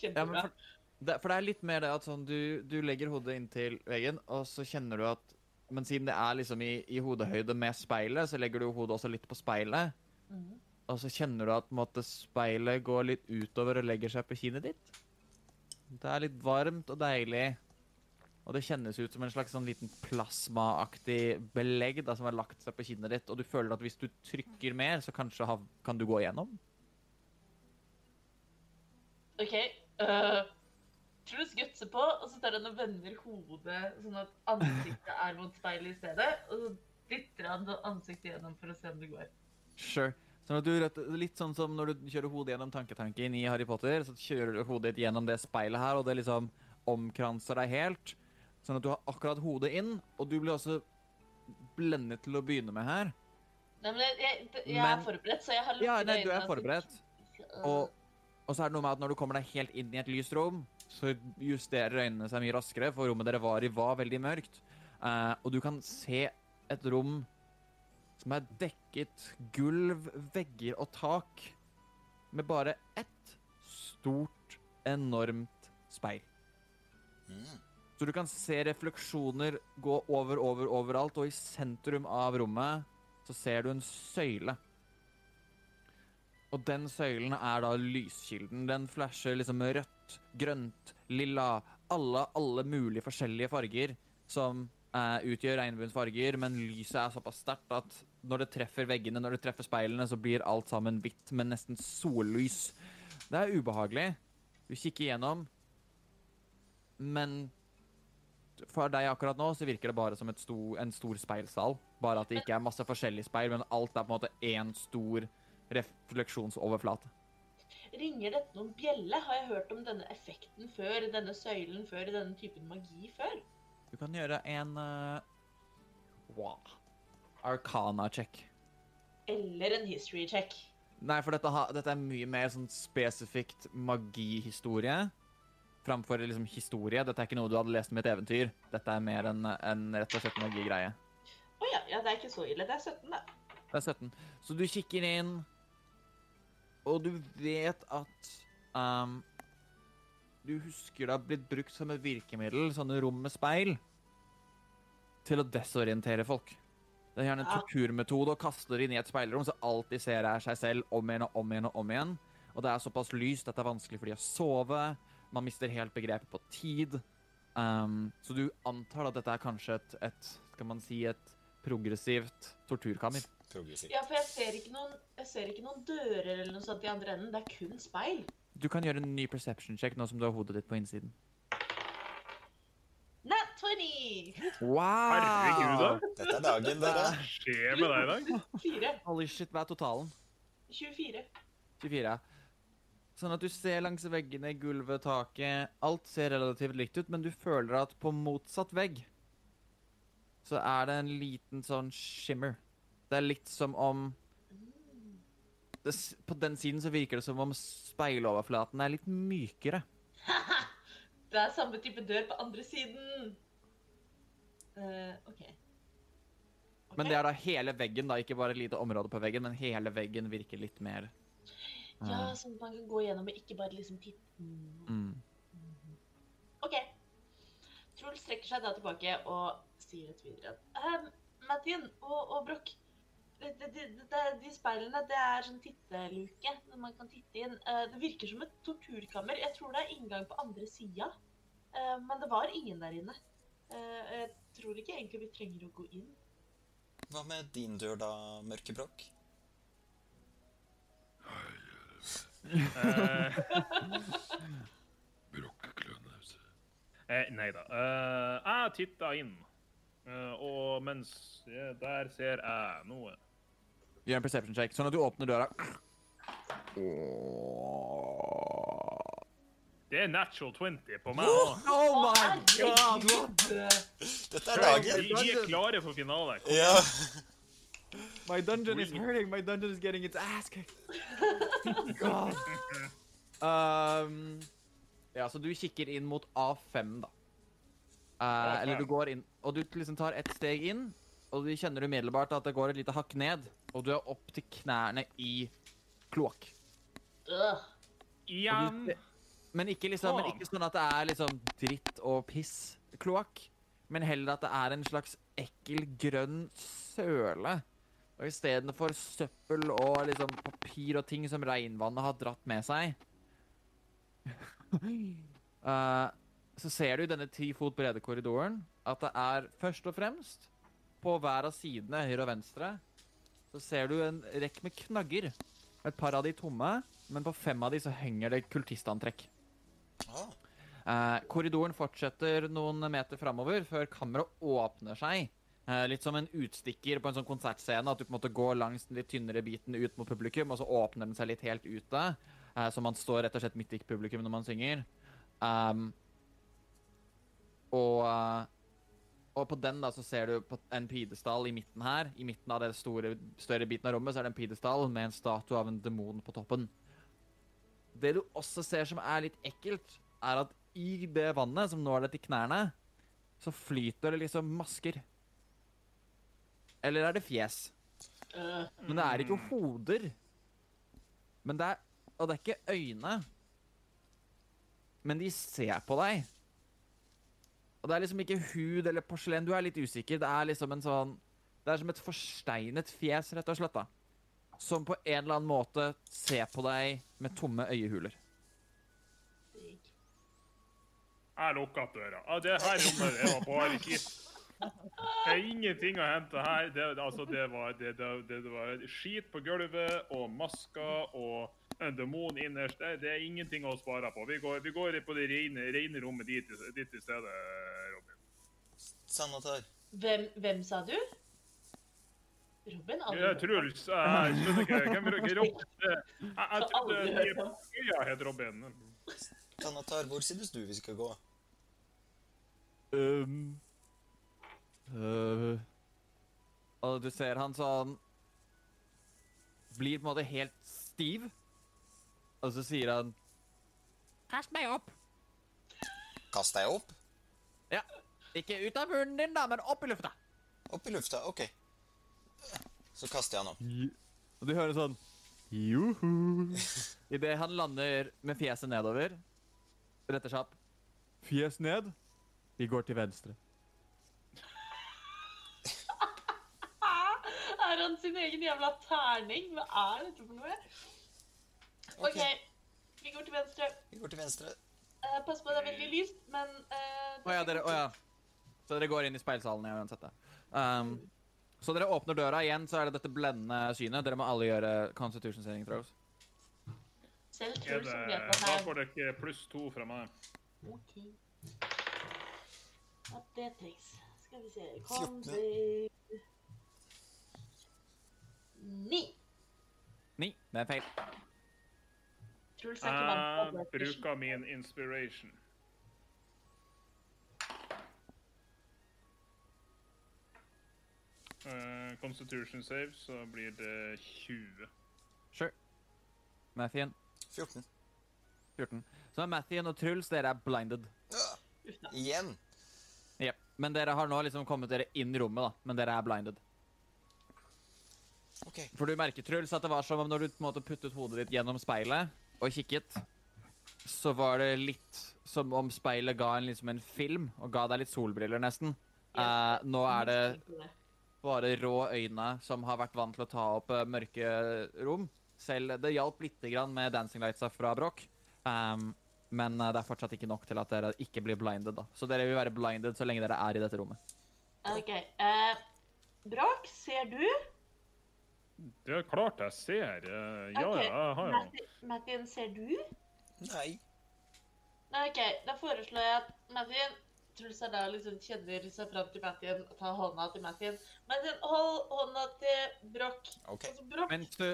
ja, men for, det, for det er litt mer det at sånn, du, du legger hodet inntil veggen, og så kjenner du at Men siden det er liksom i, i hodehøyde med speilet, så legger du hodet også litt på speilet. Mm. Og så kjenner du at måte, speilet går litt utover og legger seg på kinnet ditt. Det er litt varmt og deilig. Og det kjennes ut som en slags sånn liten plasmaaktig belegg da, som har lagt seg på kinnet ditt. Og du føler at hvis du trykker mer, så kanskje ha, kan du gå igjennom. OK. Uh, Truls gutser på, og så tar han og vender hodet sånn at ansiktet er mot speilet i stedet. Og så dytter han ansiktet gjennom for å se om det går. Sure. Sånn at du, litt sånn som når du kjører hodet gjennom tanketanken i Harry Potter, så kjører du hodet ditt gjennom det speilet her, og det liksom omkranser deg helt. Sånn at du har akkurat hodet inn, og du blir også blendet til å begynne med her. Nei, men jeg, jeg, jeg Men- er forberedt, så jeg har lukket Ja, nei, du er forberedt. Og, og så er det noe med at når du kommer deg helt inn i et lyst rom, så justerer øynene seg mye raskere, for rommet dere var i var veldig mørkt. Uh, og du kan se et rom som er dekket gulv, vegger og tak med bare ett stort, enormt speil. Mm. Så du kan se refleksjoner gå over, over, overalt, og i sentrum av rommet så ser du en søyle. Og den søylen er da lyskilden. Den flasher liksom rødt, grønt, lilla, alle, alle mulige forskjellige farger som eh, utgjør regnbuens farger, men lyset er såpass sterkt at når det treffer veggene, når det treffer speilene, så blir alt sammen hvitt, men nesten sollys. Det er ubehagelig. Du kikker igjennom, men for deg akkurat nå så virker det bare som sto, en stor speilsal. Bare at det ikke er masse forskjellige speil, men alt er på en måte én stor refleksjonsoverflate. Ringer dette noen bjelle? Har jeg hørt om denne effekten før? Denne søylen før? Denne typen magi før? Du kan gjøre en uh, wow. Arcana-check. Eller en history check? Nei, for dette, dette er mye mer sånn spesifikt magihistorie. Framfor liksom historie. Dette er ikke noe du hadde lest om i et eventyr. Dette er mer en, en rett og slett magigreie. Å ja, ja, det er ikke så ille. Det er 17, da. Det er 17. Så du kikker inn, og du vet at um, Du husker det har blitt brukt som et virkemiddel, sånne rom med speil, til å desorientere folk. Det er gjerne en torturmetode å kaste det inn i et speilrom, så alt de ser, er seg selv om igjen og om igjen og om igjen. Og det er såpass lyst at det er vanskelig for de å sove. Man mister helt begrepet på tid. Um, så du antar at dette er kanskje et, et skal man si, et progressivt torturkammer. progressivt. Ja, for jeg ser, ikke noen, jeg ser ikke noen dører eller noe sånt i andre enden. Det er kun speil. Du kan gjøre en ny perception check nå som du har hodet ditt på innsiden. Nat 20! Wow! Herregud, da. Dette er dagen, dere. Hva skjer med deg i dag? 4. Holy shit, hva er totalen? 24. 24. Sånn at du ser langs veggene, gulvet, taket Alt ser relativt likt ut, men du føler at på motsatt vegg så er det en liten sånn shimmer. Det er litt som om det, På den siden så virker det som om speiloverflaten er litt mykere. (laughs) Det er samme type dør på andre siden. Uh, OK. Men det er da hele veggen, da, ikke bare et lite område på veggen, men hele veggen virker litt mer Ja, sånn at man kan gå gjennom og ikke bare liksom titte. Mm. mm. OK. Truls strekker seg da tilbake og sier litt videre at um, Mathien og, og Broch de, de, de, det, De speilene, det er sånn titteluke når man kan titte inn. Uh, det virker som et torturkammer. Jeg tror det er inngang på andre sida. Uh, men det var ingen der inne. Uh, jeg tror ikke egentlig vi trenger å gå inn. Hva med din dør, da, Mørkebrokk? Eh, (laughs) eh, nei da. Eh, jeg titta inn, eh, og mens Der ser jeg noe. Gjør en perception check, sånn at du åpner døra. Det er natural 20 på meg Oh, Oh god! Dette er dagen. Vi, vi er klare for finale. Ja. My dungeon is hurting. My dungeon is getting its ass kicked. (laughs) God. Um, ja, så du kikker inn mot A5, da. Eh, eller du går inn, og du liksom tar ett steg inn, og du kjenner umiddelbart at det går et lite hakk ned, og du er opp til knærne i kloakk. Igjen. se- Men ikke, liksom, men ikke sånn at det er liksom dritt og piss kloakk, men heller at det er en slags ekkel grønn søle. Og istedenfor søppel og liksom papir og ting som regnvannet har dratt med seg, uh, (laughs) så ser du i denne ti fot brede korridoren at det er først og fremst på hver av sidene, høyre og venstre, så ser du en rekk med knagger. Et par av de tomme, men på fem av de så henger det kultistantrekk. Eh, korridoren fortsetter noen meter framover før kammeret åpner seg. Eh, litt som en utstikker på en sånn konsertscene. At du på en måte går langs den litt tynnere biten ut mot publikum, og så åpner den seg litt helt ute. Eh, så man står rett og slett midt i publikum når man synger. Um, og, eh, og på den da så ser du en pidestall i midten her. I midten av den store, større biten av rommet så er det en pidestall med en statue av en demon på toppen. Det du også ser som er litt ekkelt, er at i det vannet som nå er det til knærne, så flyter det liksom masker. Eller er det fjes? Øh. Men det er ikke hoder. Men det er Og det er ikke øyne. Men de ser på deg. Og det er liksom ikke hud eller porselen. Du er litt usikker. Det er liksom en sånn Det er som et forsteinet fjes, rett og slett. da. Som på en eller annen måte ser på deg med tomme øyehuler. Jeg lukker døra. Ja, det her rommet jeg var bare skitt. Det er ingenting å hente her. Det, altså, det, var, det, det, var skit på gulvet og masker og en demon innerst. Det, det er ingenting å spare på. Vi går, vi går på det rene, rene rommet dit, dit i stedet, Robin. Sanatar. Hvem, hvem sa du? Robin? Aldri Ja. Truls. Jeg skjønner ikke hvem er? Robin? (laughs) Jeg, jeg trodde jeg het Robin. Sanatar, hvor synes du vi skal gå? Um, øh, og du ser han sånn Blir på en måte helt stiv. Og så sier han Kast meg opp! Kast deg opp? Ja, Ikke ut av munnen din, da, men opp i lufta. Opp i lufta, ok. Så kaster jeg han opp. Og du hører sånn Joho. (laughs) Idet han lander med fjeset nedover, retter seg opp. Fjes ned. Vi går til venstre. Er han sin egen jævla terning? Hva er dette for noe? OK, vi går til venstre. Vi går til venstre. Uh, pass på, det er veldig lyst, men Å uh, oh, ja, dere, å ja. Så dere går inn i speilsalen ja, uansett, da. Um, Så dere åpner døra igjen, så er det dette blendende synet. Dere må alle gjøre constitution saving throws. Selv tror som vet at da får dere pluss to fra meg. OK. At det trengs. Skal vi se Kom, Ni. Ni. Det er feil. Truls er ikke vant til Jeg bruker min inspiration. Uh, Constitution save, så blir det 20. Sure. Mathien. 14. 14. Så Mathien og Truls, dere er blinded. Igjen. Jepp. Men dere har nå liksom kommet dere inn i rommet, da. Men dere er blinded. OK. For du merker, Truls, at det var som om når du på en måte puttet hodet ditt gjennom speilet og kikket, så var det litt som om speilet ga en, liksom en film, og ga deg litt solbriller, nesten. Uh, nå er det bare rå øyne som har vært vant til å ta opp uh, mørke rom. Selv det hjalp lite grann med dancing lightsa fra Broch. Um, men uh, det er fortsatt ikke nok til at dere ikke blir blinded. da. Så dere vil være blinded så lenge dere er i dette rommet. OK. Uh, Broch, ser du? Det er klart jeg ser. eh, Ja, Ok, ja, jeg har jo Martin, ser du? Nei. Nei, OK. Da foreslår jeg at Mattin Truls er da liksom kjenner seg fram til Mattin og tar hånda til Mattin. Mattin, hold hånda til Broch. OK. Altså, Broch. Mens du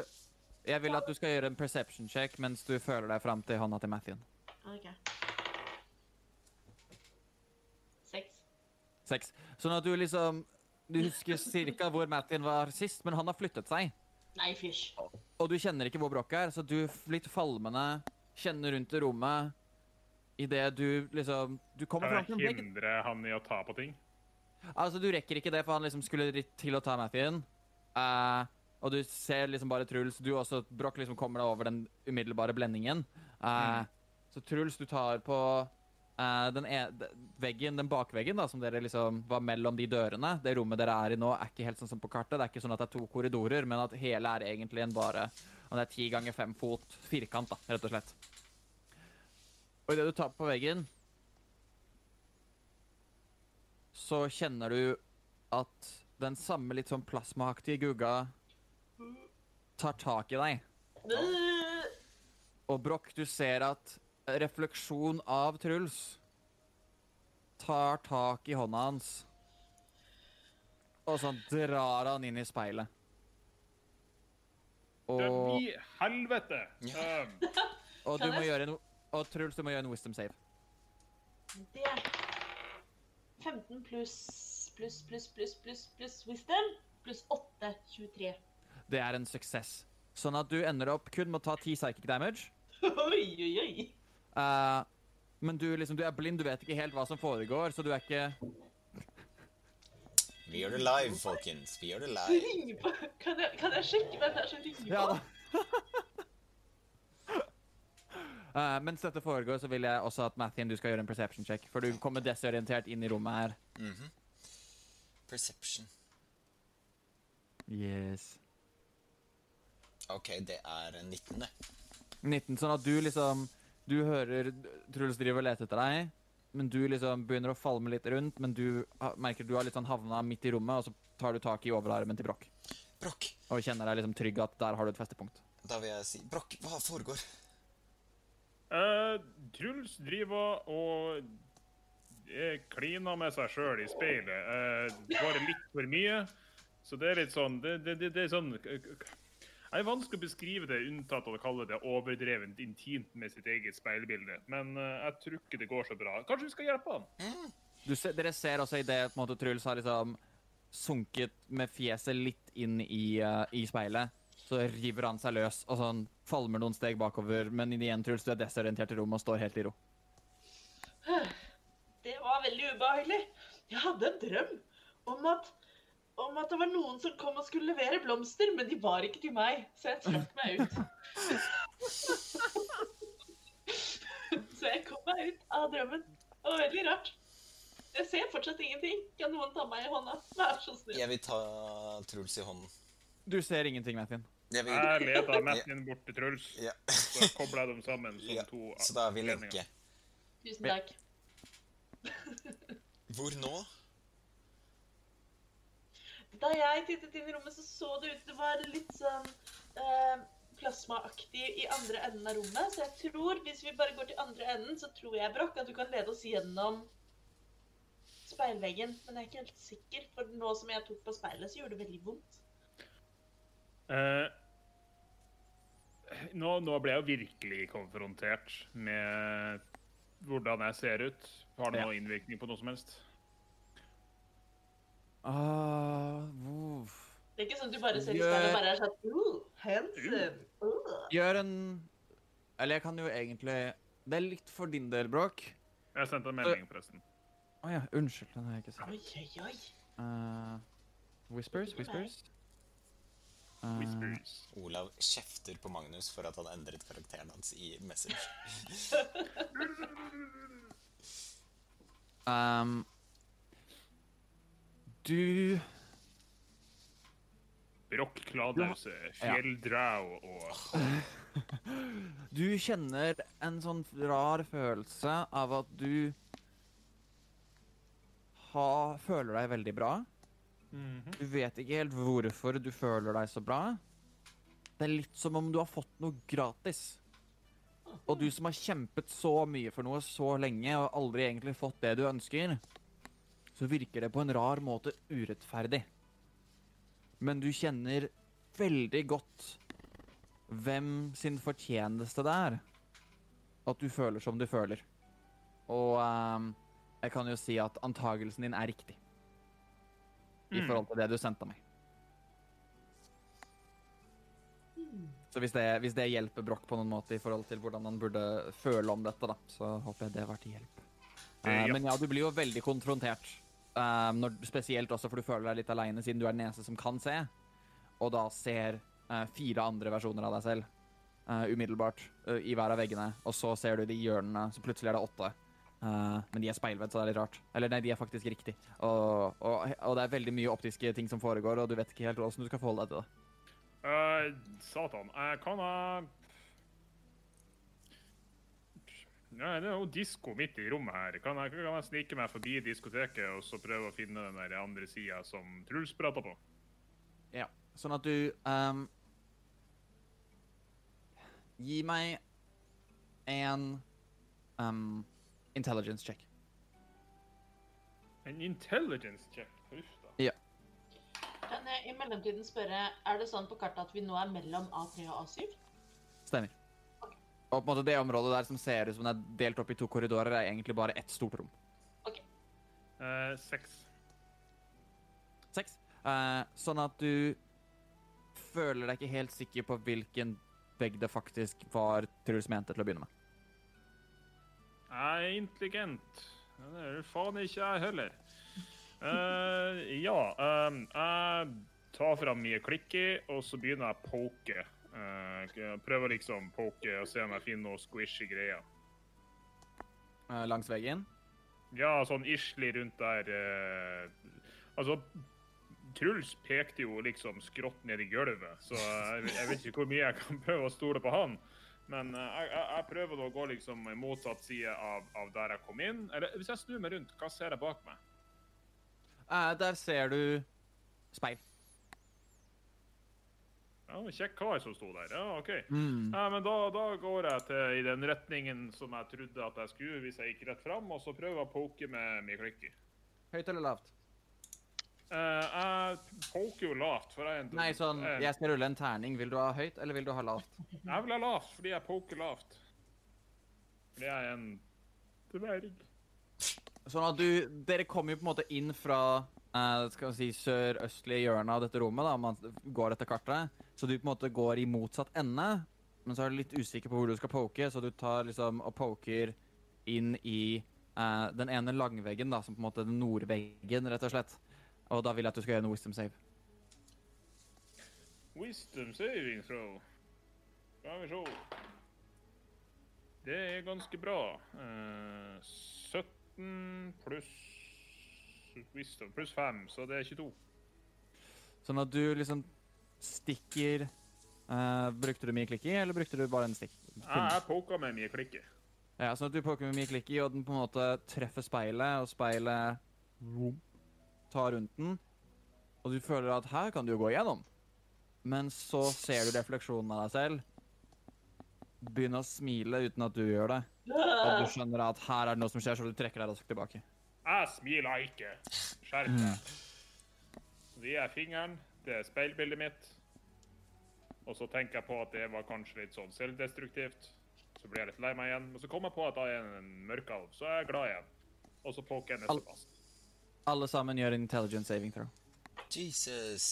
Jeg vil at du skal gjøre en perception check mens du føler deg fram til hånda til Mathien. OK. Seks. Seks. Sånn at du liksom Du husker cirka hvor Mathien var sist, men han har flyttet seg. Nei, fysj. Og du kjenner ikke hvor Broch er, så du litt falmende kjenner rundt i rommet idet du liksom Du kommer fram til en vegg. hindre han i å ta på ting? Altså, du rekker ikke det, for han liksom skulle til å ta Mathien. Uh, og du ser liksom bare Truls. Du også, Broch liksom kommer deg over den umiddelbare blendingen. Eh, Så Truls, du tar på eh, den e veggen, den bakveggen da, som dere liksom var mellom de dørene. Det rommet dere er i nå, er ikke helt sånn som på kartet. Det er ikke sånn at det er to korridorer, men at hele er egentlig en bare og det er ti ganger fem fot firkant, da, rett og slett. Og idet du tar på veggen, så kjenner du at den samme litt sånn plasmaaktige gugga tar tak i deg. Og Broch, du ser at refleksjon av Truls tar tak i hånda hans. Og så drar han inn i speilet. Det blir Og, i helvete! Ja. Um, (laughs) og du må gjøre en Og Truls, du må gjøre en wisdom save. Det er 15 pluss pluss pluss pluss pluss pluss wisdom pluss 8, 23. Det er en suksess. Sånn at du ender opp kun med å ta ti psychic damage. (laughs) Oi, oi, oi. Eh, men du, liksom, du er blind, du vet ikke helt hva som foregår, så du er ikke Vi gjør det live, folkens. Vi gjør det live. på Kan jeg, kan jeg sjekke hvem det er som ringer på? Ja da. (laughs) uh, mens dette foregår, så vil jeg også at Mathien, du skal gjøre en perception check. For du kommer desorientert inn i rommet her. Mhm. Perception. Yes. OK, det er 19. det. 19, sånn at du liksom Du hører Truls driver og leter etter deg, men du liksom begynner å falme litt rundt, men du merker du har litt sånn havna midt i rommet, og så tar du tak i overarmen til Broch. Brokk, Og kjenner deg liksom trygg at der har du et festepunkt. da vil jeg si Brokk, hva foregår? eh, Truls driver og eh, kliner med seg sjøl i speilet. Uh, bare litt for mye. Så det er litt sånn Det, det, det, det er sånn Jeg er vanskelig å beskrive det, unntatt å kalle det overdrevent intimt med sitt eget speilbilde. Men eh, jeg tror ikke det går så bra. Kanskje vi skal hjelpe han? Du ser, dere ser også at Truls har liksom sunket med fjeset litt inn i, uh, i speilet, så river han seg løs og sånn falmer noen steg bakover, men igjen, Truls, du er desorientert i rommet og står helt i ro. Det var veldig ubehagelig. Jeg hadde en drøm om at, om at det var noen som kom og skulle levere blomster, men de var ikke til meg, så jeg trakk meg ut. (laughs) så jeg kom meg ut av drømmen. Det var veldig rart. Jeg ser fortsatt ingenting. Kan noen ta meg i hånda? Vær så snill. Jeg vil ta Truls i hånden. Du ser ingenting, Mathien. Jeg vil... Jeg leda Martin bort til Truls, Ja. så kobla jeg dem sammen som ja. to Så da er vi ikke. lenke. Tusen takk. Da jeg tittet inn i rommet, så så det ut Det var litt sånn eh, plasmaaktig i andre enden av rommet. Så jeg tror, hvis vi bare går til andre enden, så tror jeg, Brokk, at du kan lede oss gjennom speilveggen. Men jeg er ikke helt sikker, for nå som jeg tok på speilet, så gjorde det veldig vondt. Uh, nå, nå ble jeg jo virkelig konfrontert med hvordan jeg ser ut. Har det Ja. noen innvirkning på noe som helst? Ah, hvor- Det er ikke sånn at du bare ser i speilet og bare er sånn uh, handsome. Uh. Gjør en Eller jeg kan jo egentlig Det er litt for din del, Bråk. Jeg sendte en melding, forresten. Å ja, unnskyld. Den har jeg ikke sett. Oi, oi, oi. Uh, whispers, whispers. Uh, Whispers. Olav kjefter på Magnus for at han endret karakteren hans i Message. ehm, (laughs) du Brokk, Kladause, Fjelldræv og (laughs) Du kjenner en sånn rar følelse av at du ha, føler deg veldig bra. Du vet ikke helt hvorfor du føler deg så bra. Det er litt som om du har fått noe gratis. Og du som har kjempet så mye for noe så lenge og aldri egentlig fått det du ønsker, så virker det på en rar måte urettferdig. Men du kjenner veldig godt hvem sin fortjeneste det er at du føler som du føler. Og ehm, jeg kan jo si at antagelsen din er riktig i Mm. forhold til det du sendte meg. Så hvis det, hvis det hjelper Broch på noen måte i forhold til hvordan han burde føle om dette, da, så håper jeg det var til hjelp. Eh, ja. Men ja, du blir jo veldig konfrontert. Eh, når, spesielt også for du føler deg litt aleine, siden du er den eneste som kan se. Og da ser uh, fire andre versjoner av deg selv uh, umiddelbart uh, i hver av veggene. Og så ser du de hjørnene, så plutselig er det åtte. Men de er speilvendt, så det er litt rart. Eller nei, de er faktisk riktig. Og, og, og det er veldig mye optiske ting som foregår, og du vet ikke helt hvordan du skal forholde deg til det. Satan, jeg kan ha Nei, det er jo disko midt i rommet her. Kan jeg, kan jeg snike meg forbi diskoteket og så prøve å finne den der andre sida som Truls prata på? Ja. Sånn at du um, Gi meg en um, intelligence check. En intelligence check. Uff da. Kan jeg i mellomtiden spørre, er det sånn på kartet at vi nå er mellom A3 og A7? Stemmer. Og på en måte det området der som ser ut som det er delt opp i to korridorer, er egentlig bare ett stort rom. Eh, seks. Seks. Eh, sånn at du føler deg ikke helt sikker på hvilken vegg det faktisk var Truls mente til å begynne med. Jeg er intelligent. Det er jo faen ikke jeg heller. Eh, ja, ehm, jeg tar fram mye klikker, og så begynner jeg å poke. Eh, jeg prøver liksom poke og se om jeg finner noe squishy greier. Uh, langs veggen. Ja, sånn islig rundt der Uh, Altså, Truls pekte jo liksom skrått ned i gulvet, så jeg, jeg vet ikke hvor mye jeg kan prøve å stole på han. Men eh, jeg, jeg, prøver å gå liksom motsatt side av, av der jeg kom inn. Eller hvis jeg snur meg rundt, hva ser jeg bak meg? Eh, der ser du speil. Ja, Kjekk kar som sto der. Ja, OK. Mm. Ja, men da, da går jeg til i den retningen som jeg trodde at jeg skulle hvis jeg gikk rett fram, og så prøver jeg å poke med min klikker. Høyt eller lavt? Uh, jeg poker jo lavt, for jeg er en Nei, sånn, eh, jeg skal rulle en terning. Vil du ha høyt, eller vil du ha lavt? Jeg vil ha lavt, fordi jeg poker lavt. Fordi jeg er en dverg. Sånn at du, dere kommer jo på en måte inn fra uh, skal vi si, sørøstlige hjørnet av dette rommet, da, om man går etter kartet. Så du på en måte går i motsatt ende, men så er du litt usikker på hvor du skal poke, så du tar liksom og poker inn i uh, den ene langveggen, da, som på en måte den nordveggen, rett og slett. Og da vil jeg at du skal gjøre en wisdom save. Wisdom saving throw. Skal vi se. Det er ganske bra. Uh, 17 pluss wisdom pluss 5, så det er 22. Sånn at du liksom stikker uh, Brukte du mye klikk i, eller brukte du bare en stikk? Jeg, jeg poka med mye klikke. Ja, sånn at du poker med mye klikk i, og den på en måte treffer speilet, og speilet tar rundt den. og du føler at her kan du jo gå igjennom. Men så ser du refleksjonen av deg selv. Begynne å smile uten at du gjør det. Og du skjønner at her er det noe som skjer, så du trekker deg raskt tilbake. Jeg smiler ikke. Skjerp deg. Det er fingeren, det er speilbildet mitt. Og så tenker jeg på at det var kanskje litt sånn selvdestruktivt. Så blir jeg litt lei meg igjen. Men så kommer jeg på at jeg er en mørkalv, så er jeg glad igjen. Og så poker jeg neste fast. Alle sammen gjør en intelligent saving throw. Jesus.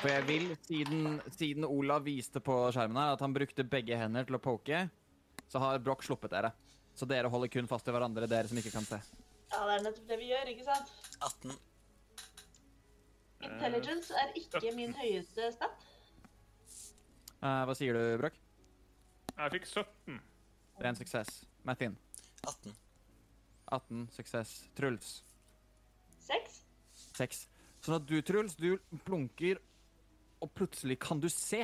For jeg vil, siden, siden Olav viste på skjermen her at han brukte begge hender til å poke, så har Broch sluppet dere. Så dere holder kun fast til hverandre, dere som ikke kan se. Ja, det er nettopp det vi gjør, ikke sant? 18. Intelligence er ikke min høyeste stat. Uh, hva sier du, Brøk? Jeg fikk 17. Det er en suksess. Mathin? 18. 18, suksess. Truls. 6. 6. Sånn at du, Truls, du plunker, og plutselig kan du se.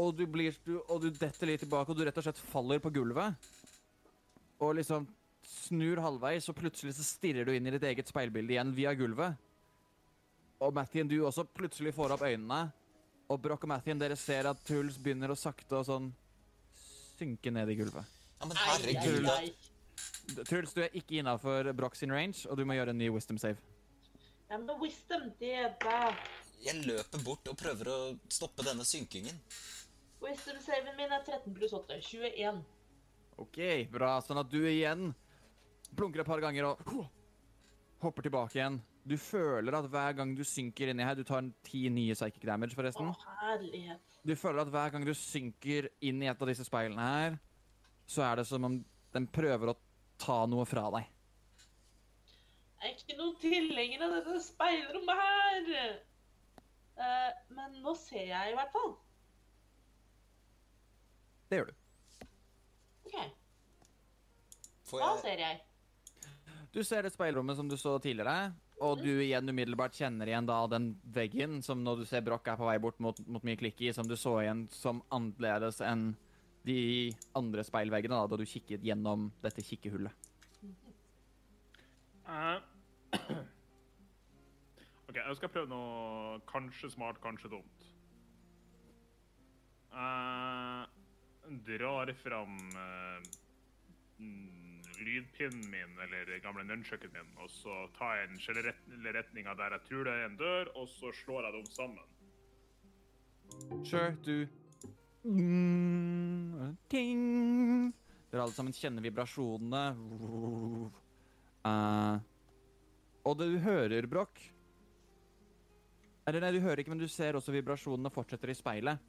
Og du, blir, du, og du detter litt tilbake, og du rett og slett faller på gulvet. Og liksom snur halvveis, og plutselig så stirrer du inn i ditt eget speilbilde igjen via gulvet. Og Mathien, du også plutselig får opp øynene. Og Broch og Mathien, dere ser at Truls begynner å sakte og sånn synke ned i gulvet. Ja, men herregud. ai. Truls, du er ikke innafor Broch sin range, og du må gjøre en ny wisdom save. Ja, men wisdom, det er da. Jeg løper bort og prøver å stoppe denne synkingen. Wisdom-saven min er 13 pluss 8. 21. OK, bra. Sånn at du igjen plunker et par ganger og hopper tilbake igjen. Du føler at hver gang du synker inni her Du tar ti nye psychic damage, forresten. Å, herlighet. Du føler at hver gang du synker inn i et av disse speilene her, så er det som om den prøver å ta noe fra deg. Jeg er ikke noen tilhenger av dette speilrommet her. Uh, men nå ser jeg i hvert fall. Det gjør du. OK, Får hva jeg ser jeg? Du ser det speilrommet som du så tidligere, og du igjen umiddelbart kjenner igjen da den veggen som når du ser Broch er på vei bort mot, mot mye klikki, som du så igjen som annerledes enn de andre speilveggene da, da du kikket gjennom dette kikkehullet. Uh, (clears throat) OK, jeg skal prøve noe kanskje smart, kanskje dumt. Uh, drar fram uh, lydpinnen min, eller gamle nunchucken min, og så tar jeg den generelle retninga der jeg tror det er en dør, og så slår jeg dem sammen. Sure, du Mm, Ting. Dere alle sammen kjenner vibrasjonene. Uh, og det du hører, Broch Eller nei, du hører ikke, men du ser også vibrasjonene fortsetter i speilet.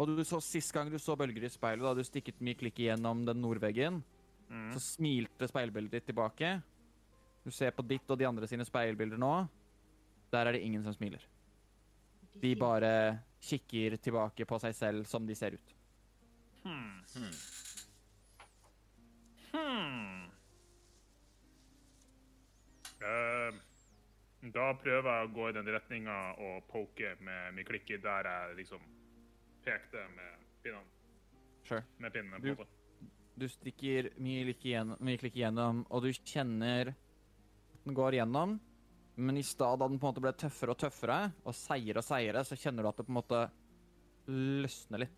Og du så sist gang du så bølger i speilet, da du stikket mye klikk igjennom den nordveggen, så smilte speilbildet ditt tilbake. Du ser på ditt og de andre sine speilbilder nå. Der er det ingen som smiler. De bare kikker tilbake på seg selv som de ser ut. Hmm. Hmm. Hmm. Eh, da prøver jeg å gå i den retninga og poke med min klikke der jeg liksom pekte med pinnene. Sure. Med pinnene på. det. Du stikker mye, klikk igjennom, og du kjenner den går igjennom. Men i stad da den på en måte ble tøffere og tøffere, og seigere og seigere, så kjenner du at det på en måte løsner litt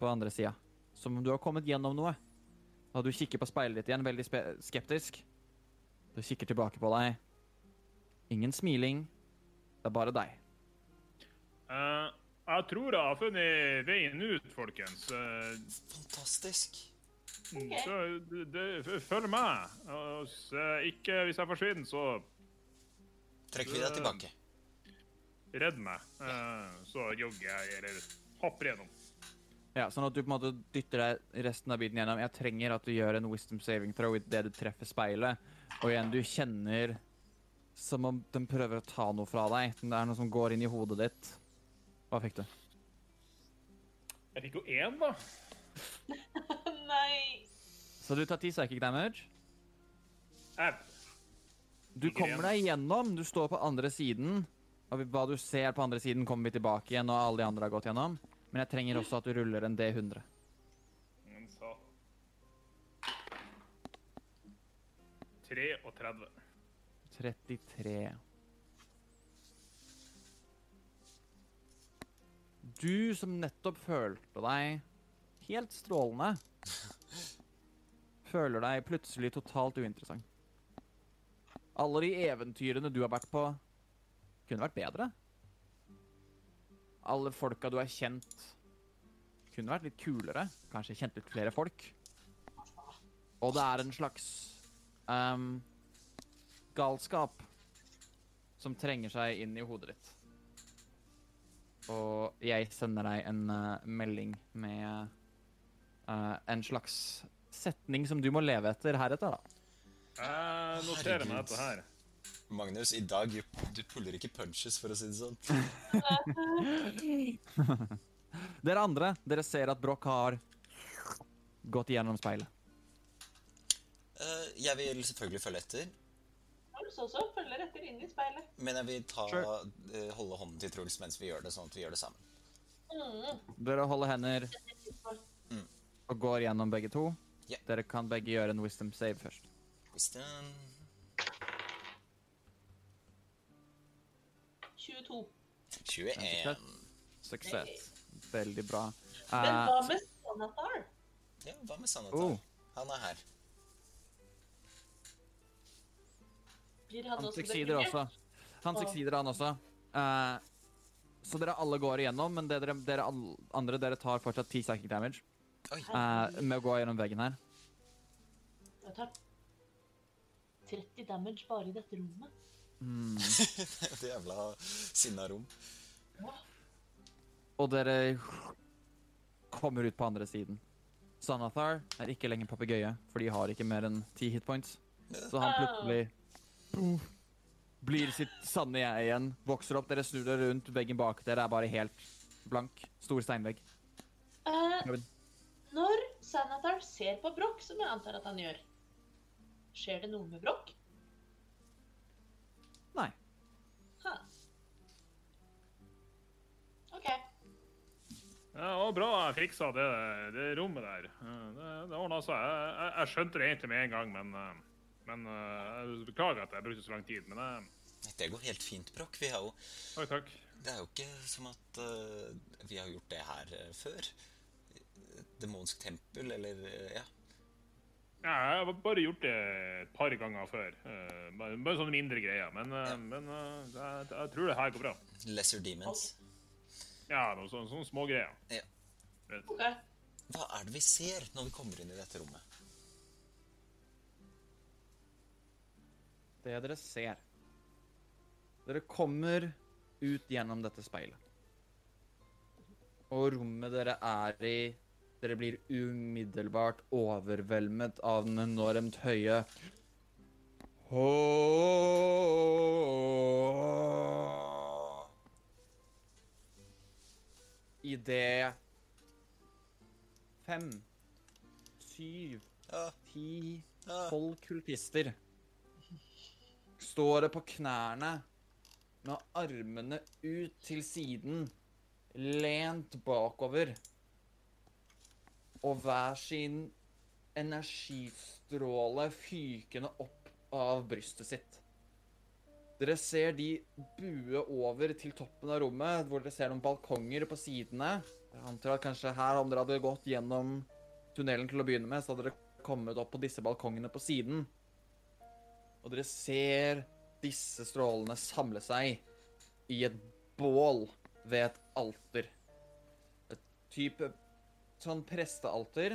på andre sida. Som om du har kommet gjennom noe. Og du kikker på speilet ditt igjen, veldig skeptisk. Du kikker tilbake på deg. Ingen smiling. Det er bare deg. Eh, jeg tror jeg har funnet veien ut, folkens. Eh, Fantastisk. Okay. Så det, det, følg med. Så ikke hvis jeg forsvinner, så Trekk vi deg tilbake. redd meg. Eh, så jogger jeg, eller hopper gjennom. Ja, Sånn at du på en måte dytter deg resten av biten gjennom. Jeg trenger at du gjør en wisdom saving throw idet du treffer speilet. Og igjen, du kjenner som om den prøver å ta noe fra deg. Det er noe som går inn i hodet ditt. Hva fikk du? Jeg fikk jo én, da. (laughs) Nei. Så du tar ti psychic damage. Au. Du kommer deg gjennom. Du står på andre siden. Og hva du ser på andre siden, kommer vi tilbake igjen når alle de andre har gått gjennom. Men jeg trenger også at du ruller en D100. Men så 33. 33. Du som nettopp følte deg helt strålende, føler deg plutselig totalt uinteressant. Alle de eventyrene du har vært på, kunne vært bedre. Alle folka du har kjent, kunne vært litt kulere. Kanskje kjent litt flere folk. Og det er en slags um, galskap som trenger seg inn i hodet ditt. Og jeg sender deg en uh, melding med uh, en slags setning som du må leve etter heretter, da. Jeg noterer meg dette her. Magnus, i dag du puller ikke punches, for å si det sånn. (laughs) Dere andre, dere ser at Broch har gått gjennom speilet. Uh, jeg vil selvfølgelig følge etter, Truls også følger etter inn i speilet. men jeg vil ta, Sure. eh, holde hånden til Truls mens vi gjør det, sånn at vi gjør det sammen. Mm. Dere holder hender og går gjennom begge to. Yeah. Dere kan begge gjøre en wisdom save først. Wisdom 22. 21. Suksess. Veldig bra. Men Eh, hva med Sanatar? Ja, hva med Sanatar? Oh. Han er her. Blir han han også succeeder også. Han succeeder, han også. Uh, så dere alle går igjennom, men det dere, dere andre dere tar fortsatt 10 psychic damage eh, med å gå gjennom veggen her. Jeg tar 30 damage bare i dette rommet. Mm. (laughs) Det jævla sinna rom. Og dere kommer ut på andre siden. Sanathar er ikke lenger papegøye, for de har ikke mer enn ti hitpoints. Så han plutselig blir sitt sanne jeg igjen. Vokser opp, dere snur dere rundt, veggen bak dere er bare helt blank. Stor steinvegg. Eh, når Sanathar ser på Broch, som jeg antar at han gjør, skjer det noe med Broch? Nei. Ha. OK. Ja, det var bra jeg fiksa det, det rommet der. Det, det ordna seg. Jeg, jeg, jeg skjønte det egentlig med en gang, men, eh, men uh, jeg beklager at jeg brukte så lang tid. Men jeg, Det går helt fint, Broch. Vi har jo Oi, takk. Det er jo ikke som at uh, vi har gjort det her uh, før. Demonsk tempel, eller uh, ja. Ja, jeg har bare gjort det et par ganger før. Bare, bare sånne mindre greier. Men, Ja. men jeg, jeg tror det her går bra. Lesser demons. Ja, noen sånne, sånne smågreier. Ja. ok. Hva er det vi ser når vi kommer inn i dette rommet? Det dere ser. Dere kommer ut gjennom dette speilet. Og rommet dere er i Dere blir umiddelbart overveldet av den enormt høye Idet fem, syv, ti, tolv kultister står det på knærne med armene ut til siden, lent bakover, og hver sin energistråle fykende opp av brystet sitt. Dere ser de bue over til toppen av rommet, hvor dere ser noen balkonger på sidene. Jeg antar at kanskje her, om dere hadde gått gjennom tunnelen til å begynne med, så hadde dere kommet opp på disse balkongene på siden. Og dere ser disse strålene samle seg i et bål ved et alter. Et type sånn prestealter.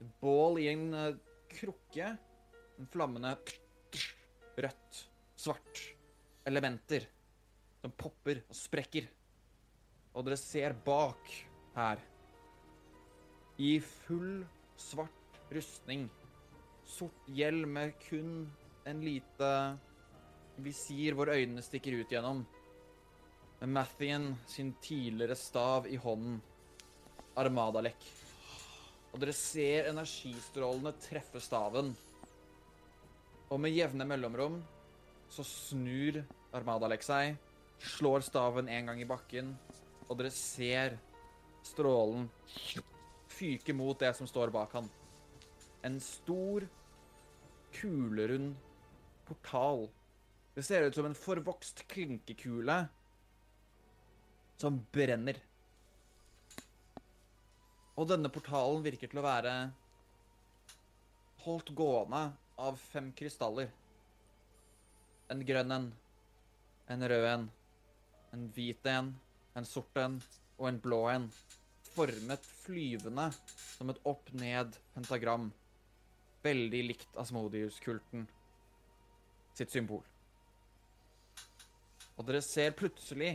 Et bål i en eh, krukke. En flammende rødt, svart elementer som popper og sprekker. Og dere ser bak her, i full svart rustning, sort hjelm med kun en lite visir hvor øynene stikker ut gjennom. Med Mathien sin tidligere stav i hånden. Armadalek. Og dere ser energistrålene treffe staven. Og med jevne mellomrom så snur Armadalek seg, slår staven en gang i bakken, og dere ser strålen fyke mot det som står bak han. En stor, kulerund portal Det ser ut som en forvokst klinkekule som brenner. Og denne portalen virker til å være holdt gående av fem krystaller. En grønn en, en rød en, en hvit en, en sort en og en blå en. Formet flyvende som et opp-ned-pentagram. Veldig likt Asmodius-kulten sitt symbol. Og dere ser plutselig,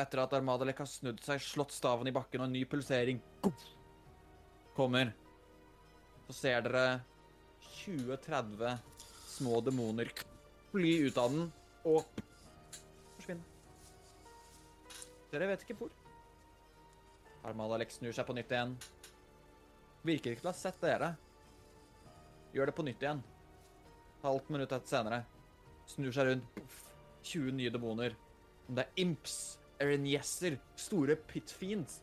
etter at Armadalek har snudd seg, slått staven i bakken og en ny pulsering kommer, så ser dere 20-30 små demoner fly ut av den og forsvinne. Dere vet ikke hvor. Armadalek snur seg på nytt igjen. Virker ikke til å ha sett dere. Gjør det på nytt igjen. Halvt minutt etter senere. Snur seg rundt. Puff. 20 nye demoner. Om det er imps, erenjesser, store pitfiends.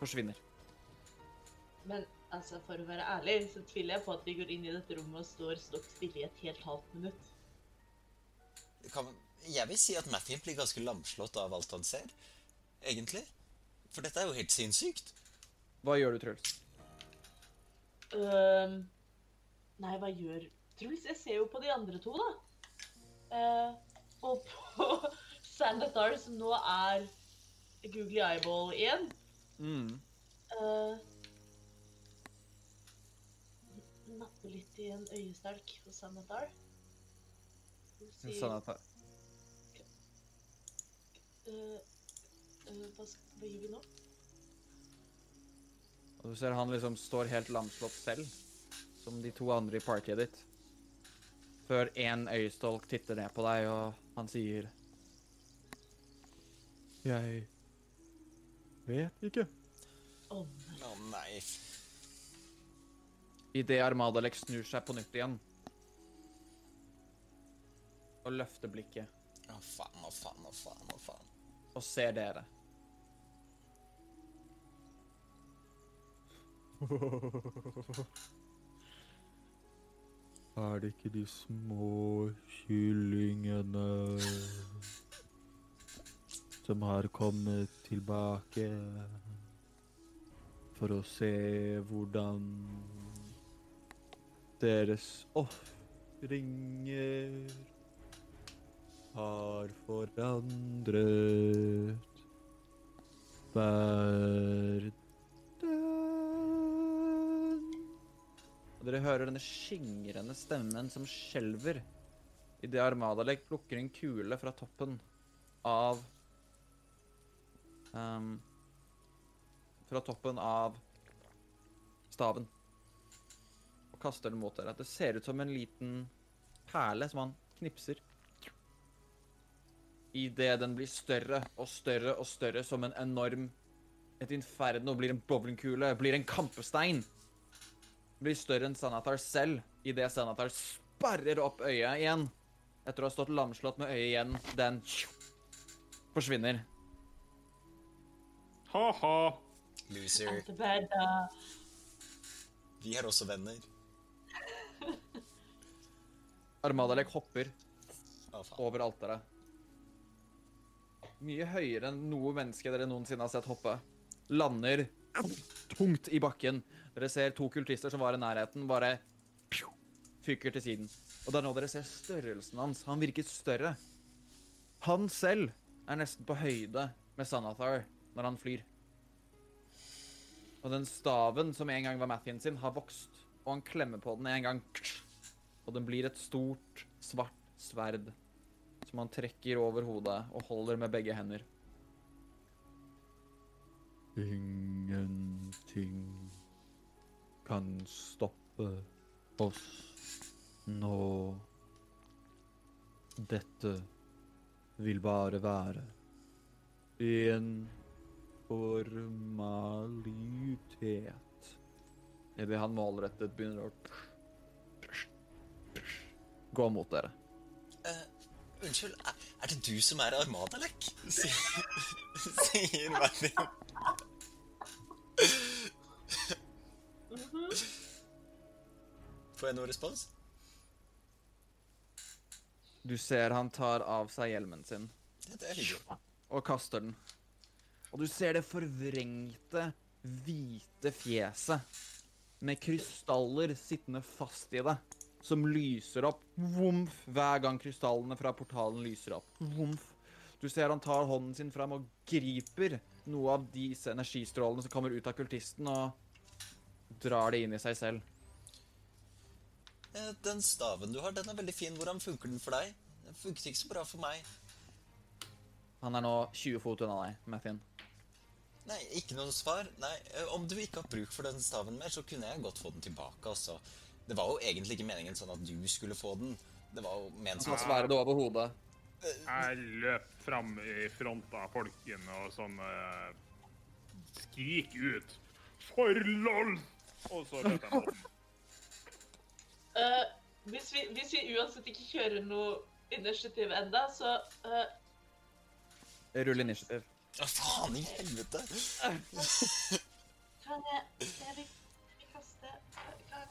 Forsvinner. Men altså, for å være ærlig, så tviler jeg på at vi går inn i dette rommet og står stokk stille i et helt halvt minutt. Kan, jeg vil si at Matthew blir ganske lamslått av alt han ser. Egentlig. For dette er jo helt sinnssykt. Hva gjør du, Truls? Øhm, nei, hva gjør Truls? Jeg ser jo på de andre to, da. Eh, og på (laughs) Sandatar, som nå er Googly Eyeball igjen. Mm. Uh, nappe litt i en øyestelk på Sanathar. Si, sier, Uh, eh, eh, hva, hva gjør vi nå? Og du ser han liksom står helt lamslått selv, som de to andre i partyet ditt. Før en øyestolk titter ned på deg, og han sier Jeg vet ikke. Å nei. oh, nei. Idet Armadalek snur seg på nytt igjen og løfter blikket Å faen, å faen, å faen, å faen. og ser dere. (laughs) Er det ikke de små kyllingene som har kommet tilbake for å se hvordan deres ofringer har forandret verden? Dere hører denne skingrende stemmen som skjelver idet Armadalek plukker en kule fra toppen av um, Fra toppen av staven. Og kaster den mot dere. Det ser ut som en liten perle som han knipser. Idet den blir større og større og større som en enorm Et inferno blir en bowlingkule, blir en kampestein blir større enn Sanatar selv idet Sanatar sperrer opp øyet igjen. Etter å ha stått lamslått med øyet igjen. Den forsvinner. Ha-ha. Loser. Vi er også venner. Armadalek hopper oh, over alteret. Mye høyere enn noe menneske dere noensinne har sett hoppe. Lander tungt i bakken. Dere ser to kultister som var i nærheten, bare fyker til siden. Og det er nå dere ser størrelsen hans. Han virker større. Han selv er nesten på høyde med Sanathar når han flyr. Og den staven som en gang var Mathien sin, har vokst. Og han klemmer på den en gang. Og den blir et stort, svart sverd som han trekker over hodet og holder med begge hender. Ingenting kan stoppe oss nå. Dette vil bare være en formalitet. Idet han målrettet begynner å gå mot dere. Uh, unnskyld, er, det du som er Armadalek? Sier, Mathien. Får jeg noe respons? Du ser han tar av seg hjelmen sin Det, det er hyggelig. og kaster den. Og du ser det forvrengte, hvite fjeset med krystaller sittende fast i det, som lyser opp vomf, hver gang krystallene fra portalen lyser opp. Vomf. Du ser han tar hånden sin fram og griper noe av disse energistrålene som kommer ut av kultisten, og drar det inn i seg selv. Eh, Den staven du har, den er veldig fin. Hvordan funker den for deg? Den funket ikke så bra for meg. Han er nå 20 fot unna deg, Mathin. Nei, ikke noe svar. Nei, eh, Om du ikke har bruk for den staven mer, så kunne jeg godt få den tilbake. altså. Det var jo egentlig ikke meningen sånn at du skulle få den. Det var jo ment som Han sværer det over hodet. Jeg løp fram i front av folken og sånn uh, Skrik ut 'For lol!' Og så løp jeg mot den. (laughs) Eh, hvis, vi, hvis vi uansett ikke kjører noe initiativ enda, så uh... Rull initiativ. Å, faen i helvete! kan jeg Jeg vil,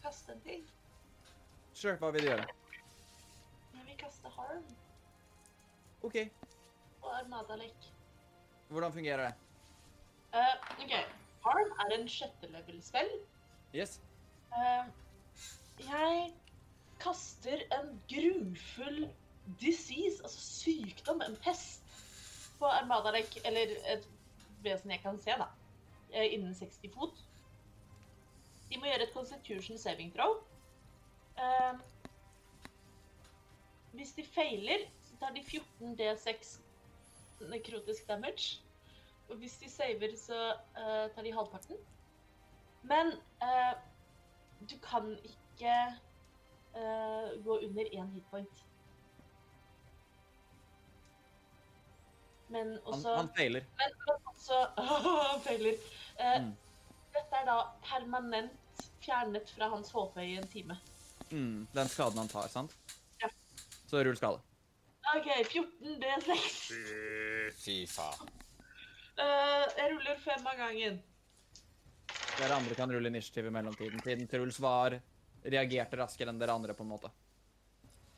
kaste en ting? Sure, hva vil du gjøre? Jeg vil kaste harm OK. og armadalek. Hvordan fungerer det? Uh, OK. Harm er en sjette level-spill. Yes. Uh, jeg kaster en grufull disease, altså sykdom, en pest, på Armadalek, eller et vesen jeg kan se, da, eh, innen 60 fot. De må gjøre et constitution saving throw. Uh, hvis de feiler, så tar de 14 D6 nekrotisk damage. Og hvis de saver, så uh, tar de halvparten. Men uh, du kan ikke eh, gå under én hitpoint. Men Han, også han feiler. Men, men også (laughs) Han feiler. Mm. Dette er da permanent fjernet fra hans HP i en time. Mm, den skaden han tar, sant? Ja. Så rull skade. OK, 14 D6. Fy- faen. Eh, jeg ruller fem av gangen. Dere andre kan rulle initiativ i mellomtiden. Tiden Truls var reagerte raskere enn dere andre, på en måte.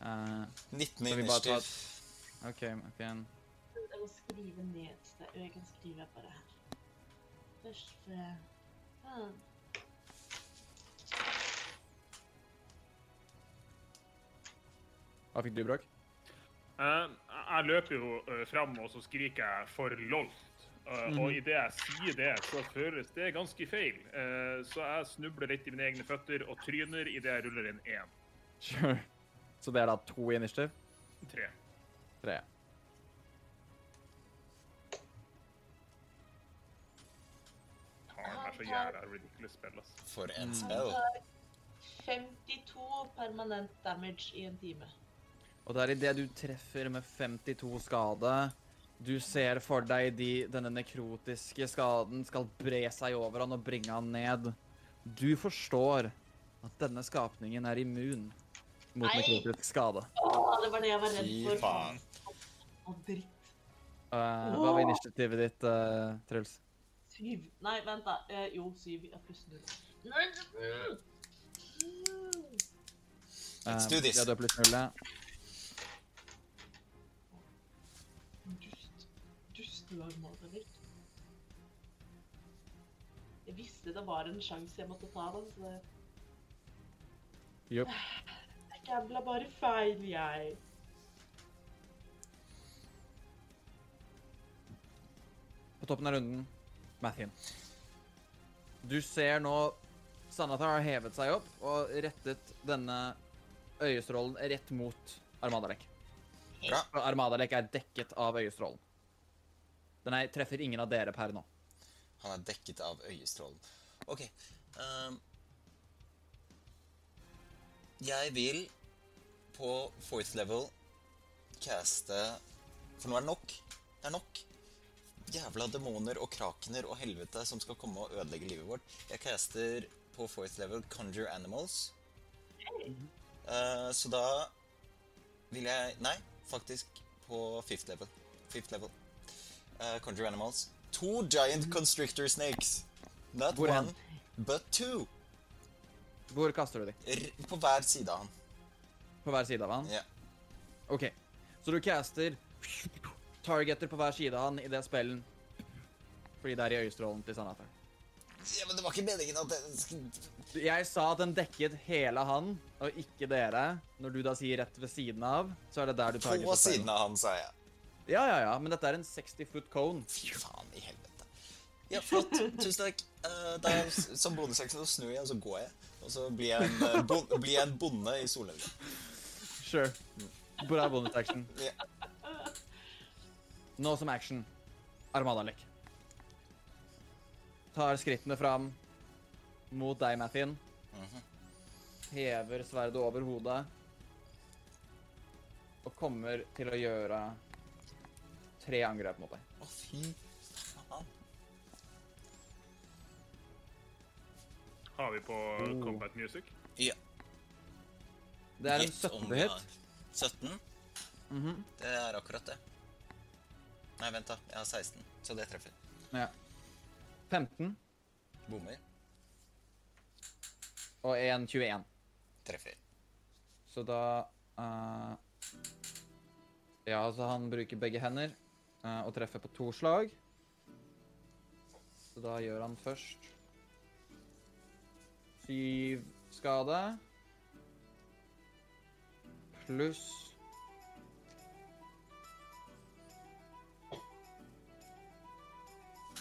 Uh, 19 Så vi bare tar- initiativ. OK, OK. Jeg må skrive ned. Jeg kan skrive bare her. Først Hva fikk du, Bråk? Uh, jeg løper jo uh, fram, og så skriker jeg 'for lolt'. Eh, Og idet jeg sier det, så føles det ganske feil. Uh, så jeg snubler litt i mine egne føtter og tryner idet jeg ruller inn én. Sure. Så det er da to i initiativ? Tre. Tre. Så jævla ridiculous spill, altså. For en spill. spell. 52 permanent damage i en time. Og det er idet du treffer med 52 skade Du ser for deg de, denne nekrotiske skaden skal bre seg over han og bringe han ned. Du forstår at denne skapningen er immun mot Nei. nekrotisk skade. Åh, det var det jeg var redd Fy for. faen. Å, dritt. Uh, hva var initiativet ditt, uh, Truls? Syv. Nei, vent, da. Eh, jo, syv. Jeg pluss null. Nei. Mm. Let's Eh, do this. Ja, du er pluss null, ja. Dust. Dustelag Madarik. Jeg visste det var en sjanse jeg måtte ta, da, så det Jupp. Jeg gambla bare feil, jeg. På toppen av runden, Mathien. Du ser nå Sanatar har hevet seg opp og rettet denne øyestrålen rett mot Armadalek. Bra. Og Armadalek er dekket av øyestrålen. Den er, treffer ingen av dere per nå. Han er dekket av øyestrålen. OK. Um, jeg vil på fourth level caste For nå er det nok. Det er nok. Jævla demoner og krakener og helvete som skal komme og ødelegge livet vårt. Jeg caster på fourth level Conjure Animals. Eh, så da vil jeg Nei, faktisk på fifth level. Fifth level. Uh, Conjure Animals. To giant constrictor snakes. Not Hvor one, but two. Hvor kaster du dem? På hver side av han. På hver side av han? Ja. OK. Så du caster targeter på hver side av han i det spillen. Fordi det er i øyestrålen til Sanatar. Ja, men det var ikke meningen at den Jeg sa at den dekket hele han, og ikke dere. Når du da sier rett ved siden av, så er det der du På siden av han, sa jeg. Ja, ja, ja, men dette er en 60 foot cone. Fy faen i helvete. Ja, flott. Tusen takk. Uh, da, som bonusaksjon så snur jeg, og så går jeg. Og så blir jeg en, uh, bon, blir jeg en bonde i solnedgang. Sure. Bra bonus action. Nå som action. Armadalek. Tar skrittene fram mot deg, Mathien. Mhm. Hever sverdet over hodet. Og kommer til å gjøre tre angrep mot deg. Å, fy faen. Har vi på Oh. combat music? Ja. Det er en 17 vi hit. 17? 17? Mhm. Det er akkurat det. Nei, vent, da. Jeg har 16, så det treffer. Ja. 15 Bommer. og en 21. Treffer. Så da uh, Ja, altså, han bruker begge hender uh, og treffer på to slag. Så da gjør han først syv skade. Pluss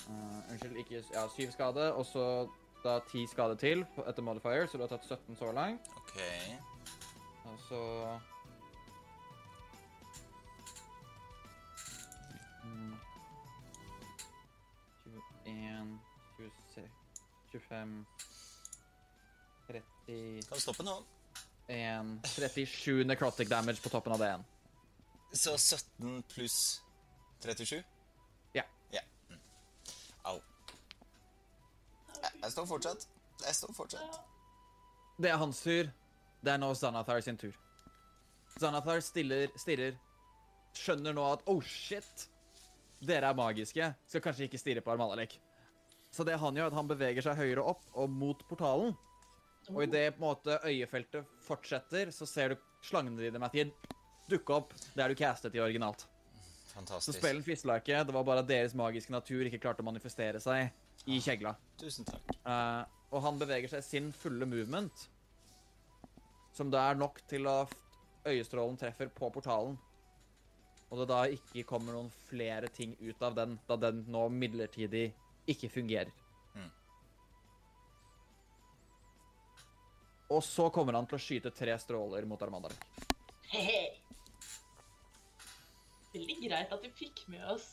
Eh, Unnskyld, ikke Ja, syv skade, og så da ti skade til etter modifier, så du har tatt 17 så langt. OK. Og så Mm. 21, 26, 25 30 Kan stoppe nå. 37 necrotic damage på toppen av det igjen. Så 17 pluss 37? Jeg, står fortsatt. Jeg står fortsatt. Det er hans tur. Det er nå Zanathar sin tur. Zanathar stiller, stirrer, skjønner nå at oh shit, dere er magiske. Skal kanskje ikke stirre på Armalalek. Så det han gjør, at han beveger seg høyere opp og mot portalen. Og idet på en måte øyefeltet fortsetter, så ser du slangene dine, Mathien, dukke opp der du castet i originalt. Så Fantastisk. spillen fisla ikke. Det var bare at deres magiske natur ikke klarte å manifestere seg i kjegla. Tusen takk. Uh, og han beveger seg sin fulle movement, som da er nok til å øyestrålen treffer på portalen. Og det da ikke kommer noen flere ting ut av den, da den nå midlertidig ikke fungerer. Mm. Og så kommer han til å skyte tre stråler mot Armandark. Hehe. Veldig greit at vi fikk med oss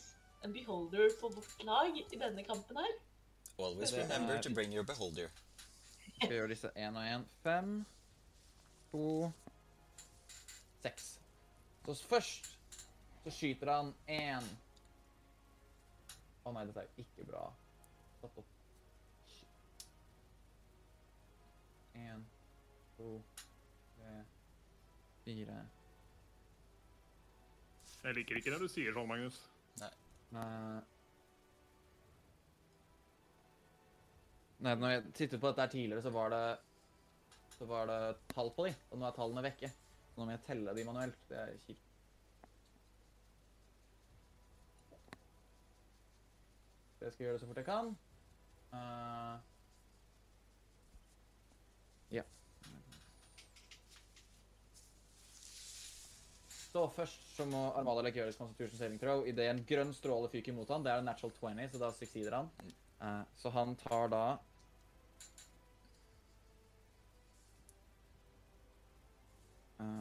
en beholder på vårt lag i denne kampen her. Always er- remember to bring your beholder. Skal gjøre disse én og én. Fem, to, seks. Så først så skyter han én Å nei, dette er jo ikke bra. Stopp opp. Én, to, tre, fire Jeg liker ikke det du sier sånn, Magnus. Nei. Nei, når jeg tittet på dette her tidligere, så var det så var det tall på de, og nå er tallene vekke. Så nå må jeg telle de manuelt. Det er kjipt. Jeg skal gjøre det så fort jeg kan. Uh, ja. Så først så må Armadalek gjøre Constitution saving throw idet en grønn stråle fyker mot han. Det er en natural 20, så da succeeder han. Uh, så han tar da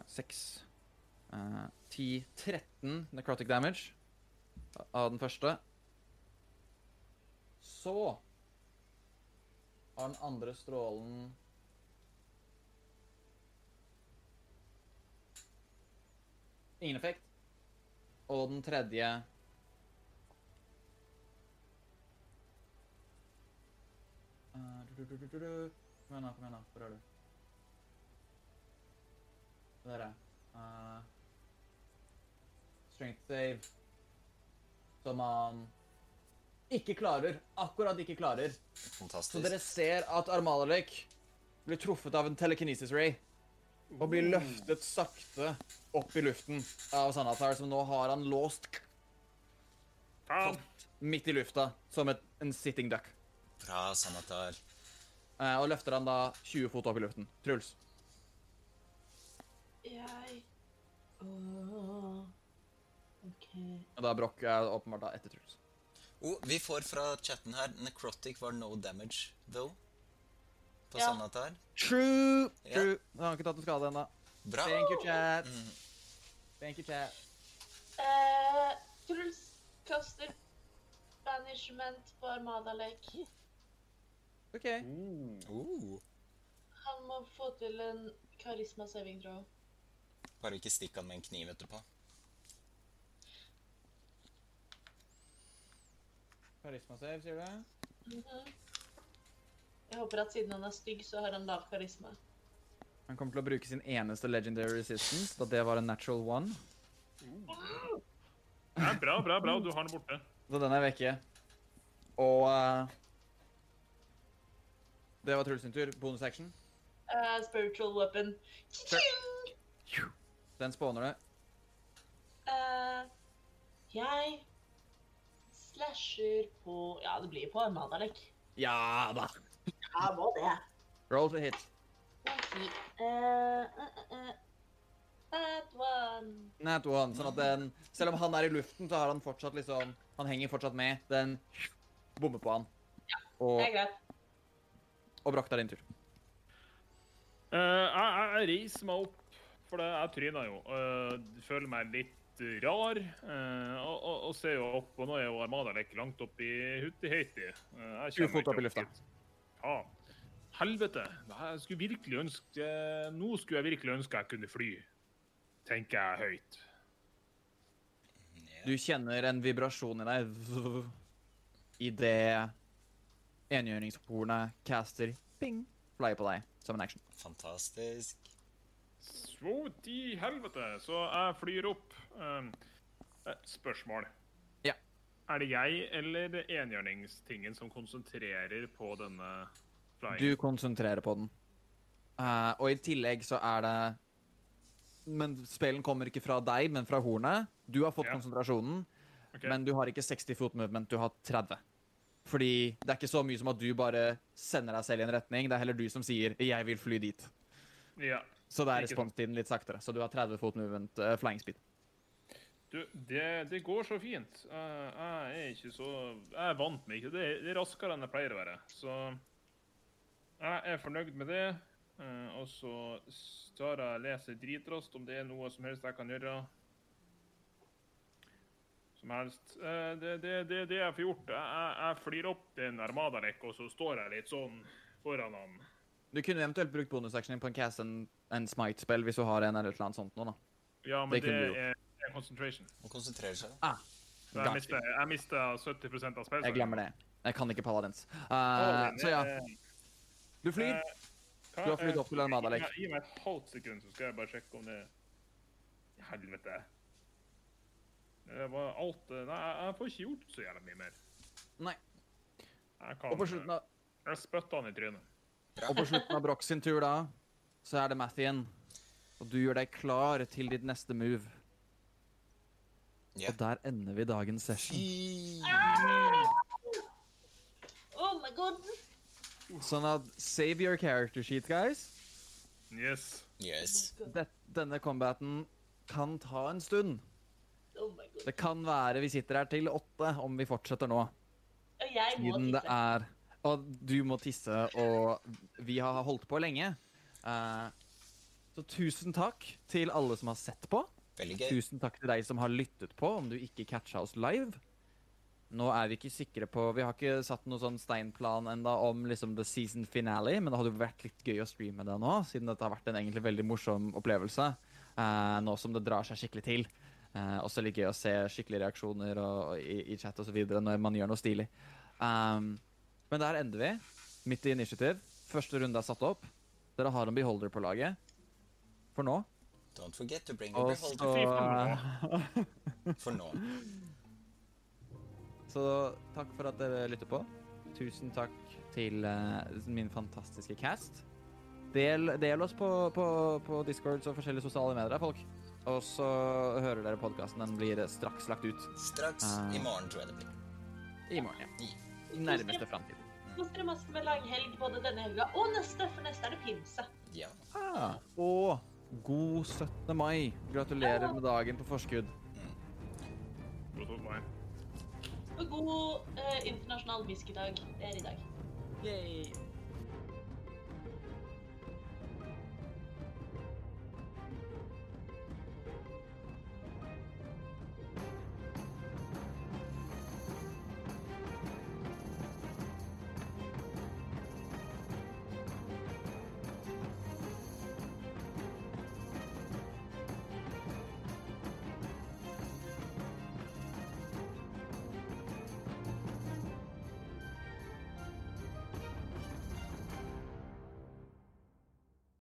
6 eh, 10 13 necrotic damage av den første. Så har den andre strålen Ingen effekt. Og den tredje Eh. Kom igjen, da. Kom igjen, da. Hvor er du? Er jeg. Eh, strength save. Som han ikke klarer. Akkurat ikke klarer. Fantastisk. Så dere ser at Armalalek blir truffet av en telekinesis ray Og blir løftet sakte opp i luften av Sanatar, som nå har han låst Faen. midt i lufta som et, en sitting duck. Bra, Sanatar. Eh, og løfter han da 20 fot opp i luften. Truls. Jeg oh, OK. Og da er Broch er åpenbart da etter Truls. Oh, vi får fra chatten her Necrotic var no damage, though. På Ja. her True! Ja. True. Han har ikke tatt en skade ennå. Bra. Thank you, chat. Mm. Thank you, chat. Uh, Truls kaster banishment på Armada Lake. OK. Oh. Han må få til en karisma saving throw. Bare ikke stikk han med en kniv etterpå. Karisma save, sier du? Mhm. Jeg håper at siden han er stygg, så har han lav karisma. Han kommer til å bruke sin eneste legendary resistance, da det var en natural one. Ja, bra, bra, bra. Du har den borte. Så den er vekke. Og uh, Det var Truls sin tur. Bonus action. Eh, spiritual weapon. Cha-ching! Den spawner du. Uh, jeg slasher på Ja, det blir på Armada-lek. Ja da. Ja, må det. Roll to hit. Ok. Eh, eh, eh, That one. Nat one. Sånn at den Selv om han er i luften, så har han fortsatt liksom Han henger fortsatt med. Den bommer på han. Og, Det er greit. og er din tur. Uh, jeg, jeg reiser meg opp, for det, jeg tryna jo. Uh, føler meg litt rar. Uh, og, og, og ser jo opp, og nå er jo Armada like langt opp i Huttiheiti. Uh, 20 fot opp i lufta. Ja. Helvete. Jeg skulle virkelig ønske Nå skulle jeg virkelig ønske jeg kunne fly. Tenker jeg høyt. Du kjenner en vibrasjon i deg idet enhjørningshornet caster ping, flyer på deg som en action. Fantastisk. Så i helvete. Så jeg flyr opp. Um, eh, spørsmål. Ja. Er det jeg eller enhjørningstingen som konsentrerer på denne flyingen? Du konsentrerer på den. Eh, og i tillegg så er det Men spelen kommer ikke fra deg, men fra hornet. Du har fått Ja. konsentrasjonen, okay. men du har ikke 60 foot movement, du har 30. Fordi det er ikke så mye som at du bare sender deg selv i en retning. Det er heller du som sier 'jeg vil fly dit'. Ja. Så det er responstiden litt saktere. Så du har 30 fot movement uh, flying speed. Du, det, det går så fint. Jeg, jeg er ikke så Jeg er vant med ikke det. Det er raskere enn jeg pleier å være. Så jeg er fornøyd med det. Uh, og så tar jeg og leser dritraskt om det er noe som helst jeg kan gjøre. Som helst. Uh, det, det, det, det jeg får gjort Jeg, jeg, flyr opp til en armadadekk, og så står jeg litt sånn foran han. Du kunne eventuelt brukt bonusaksjonen på en cast en, en smite-spill hvis du har en eller noe annet sånt nå, da. Ja, men Det det, er, er concentration. Han konsentrerer seg. Ah, jeg mista mister, jeg mister 70 av spillet. Jeg glemmer det. Jeg kan ikke paladins. Uh, oh, så ja, du flyr. Uh, hva Du har flydd opp til en Lake. Gi meg- et halvt sekund, så skal jeg bare sjekke om det Helvete. Det var alt eh, Nei, jeg, får ikke gjort så jævla mye mer. Nei. Jeg kan Og på slutten av, Jeg spytta han i trynet. og på slutten av Broch sin tur, da, så er det Mathien. Og du gjør deg klar til ditt neste move. Yeah. Og der ender vi dagens session. Ah! Oh my god. Sånn at save your character sheet, guys. Yes. Yes. Det, denne combaten kan ta en stund. Oh my god. Det kan være vi sitter her til åtte om vi fortsetter nå. Og jeg må Siden det tisse. er Og du må tisse, og vi har holdt på lenge. Eh, så tusen takk til alle som har sett på. Tusen takk til deg som har lyttet på, om du ikke catcha oss live. Nå er vi ikke sikre på Vi har ikke satt noen sånn steinplan enda om liksom the season finale, men det hadde jo vært litt gøy å streame det nå, siden dette har vært en egentlig veldig morsom opplevelse. eh, nå som det drar seg skikkelig til. Eh, også litt gøy å se skikkelige reaksjoner og, og i, i chat osv. når man gjør noe stilig. Um, men der ender vi. Midt i initiativ. Første runde er satt opp. Dere har en beholder på laget. For nå. Don't forget to bring your så beholder. For nå. (laughs) Så takk for at dere lytter på. Tusen takk til uh, min fantastiske cast. Del, del oss på, på, på Discords og forskjellige sosiale medier, folk. Og så hører dere podkasten. Den blir straks lagt ut Straks Uh, i morgen, tror jeg det blir. i morgen. ja. I nærmeste framtid. Kos dere masse med langhelg både denne helga og neste, for neste er det pinse. Ja. Ah, og god 17. mai. Gratulerer med dagen på forskudd. God 17. mai. Og god eh, internasjonal whiskydag. Det er i dag. Yay.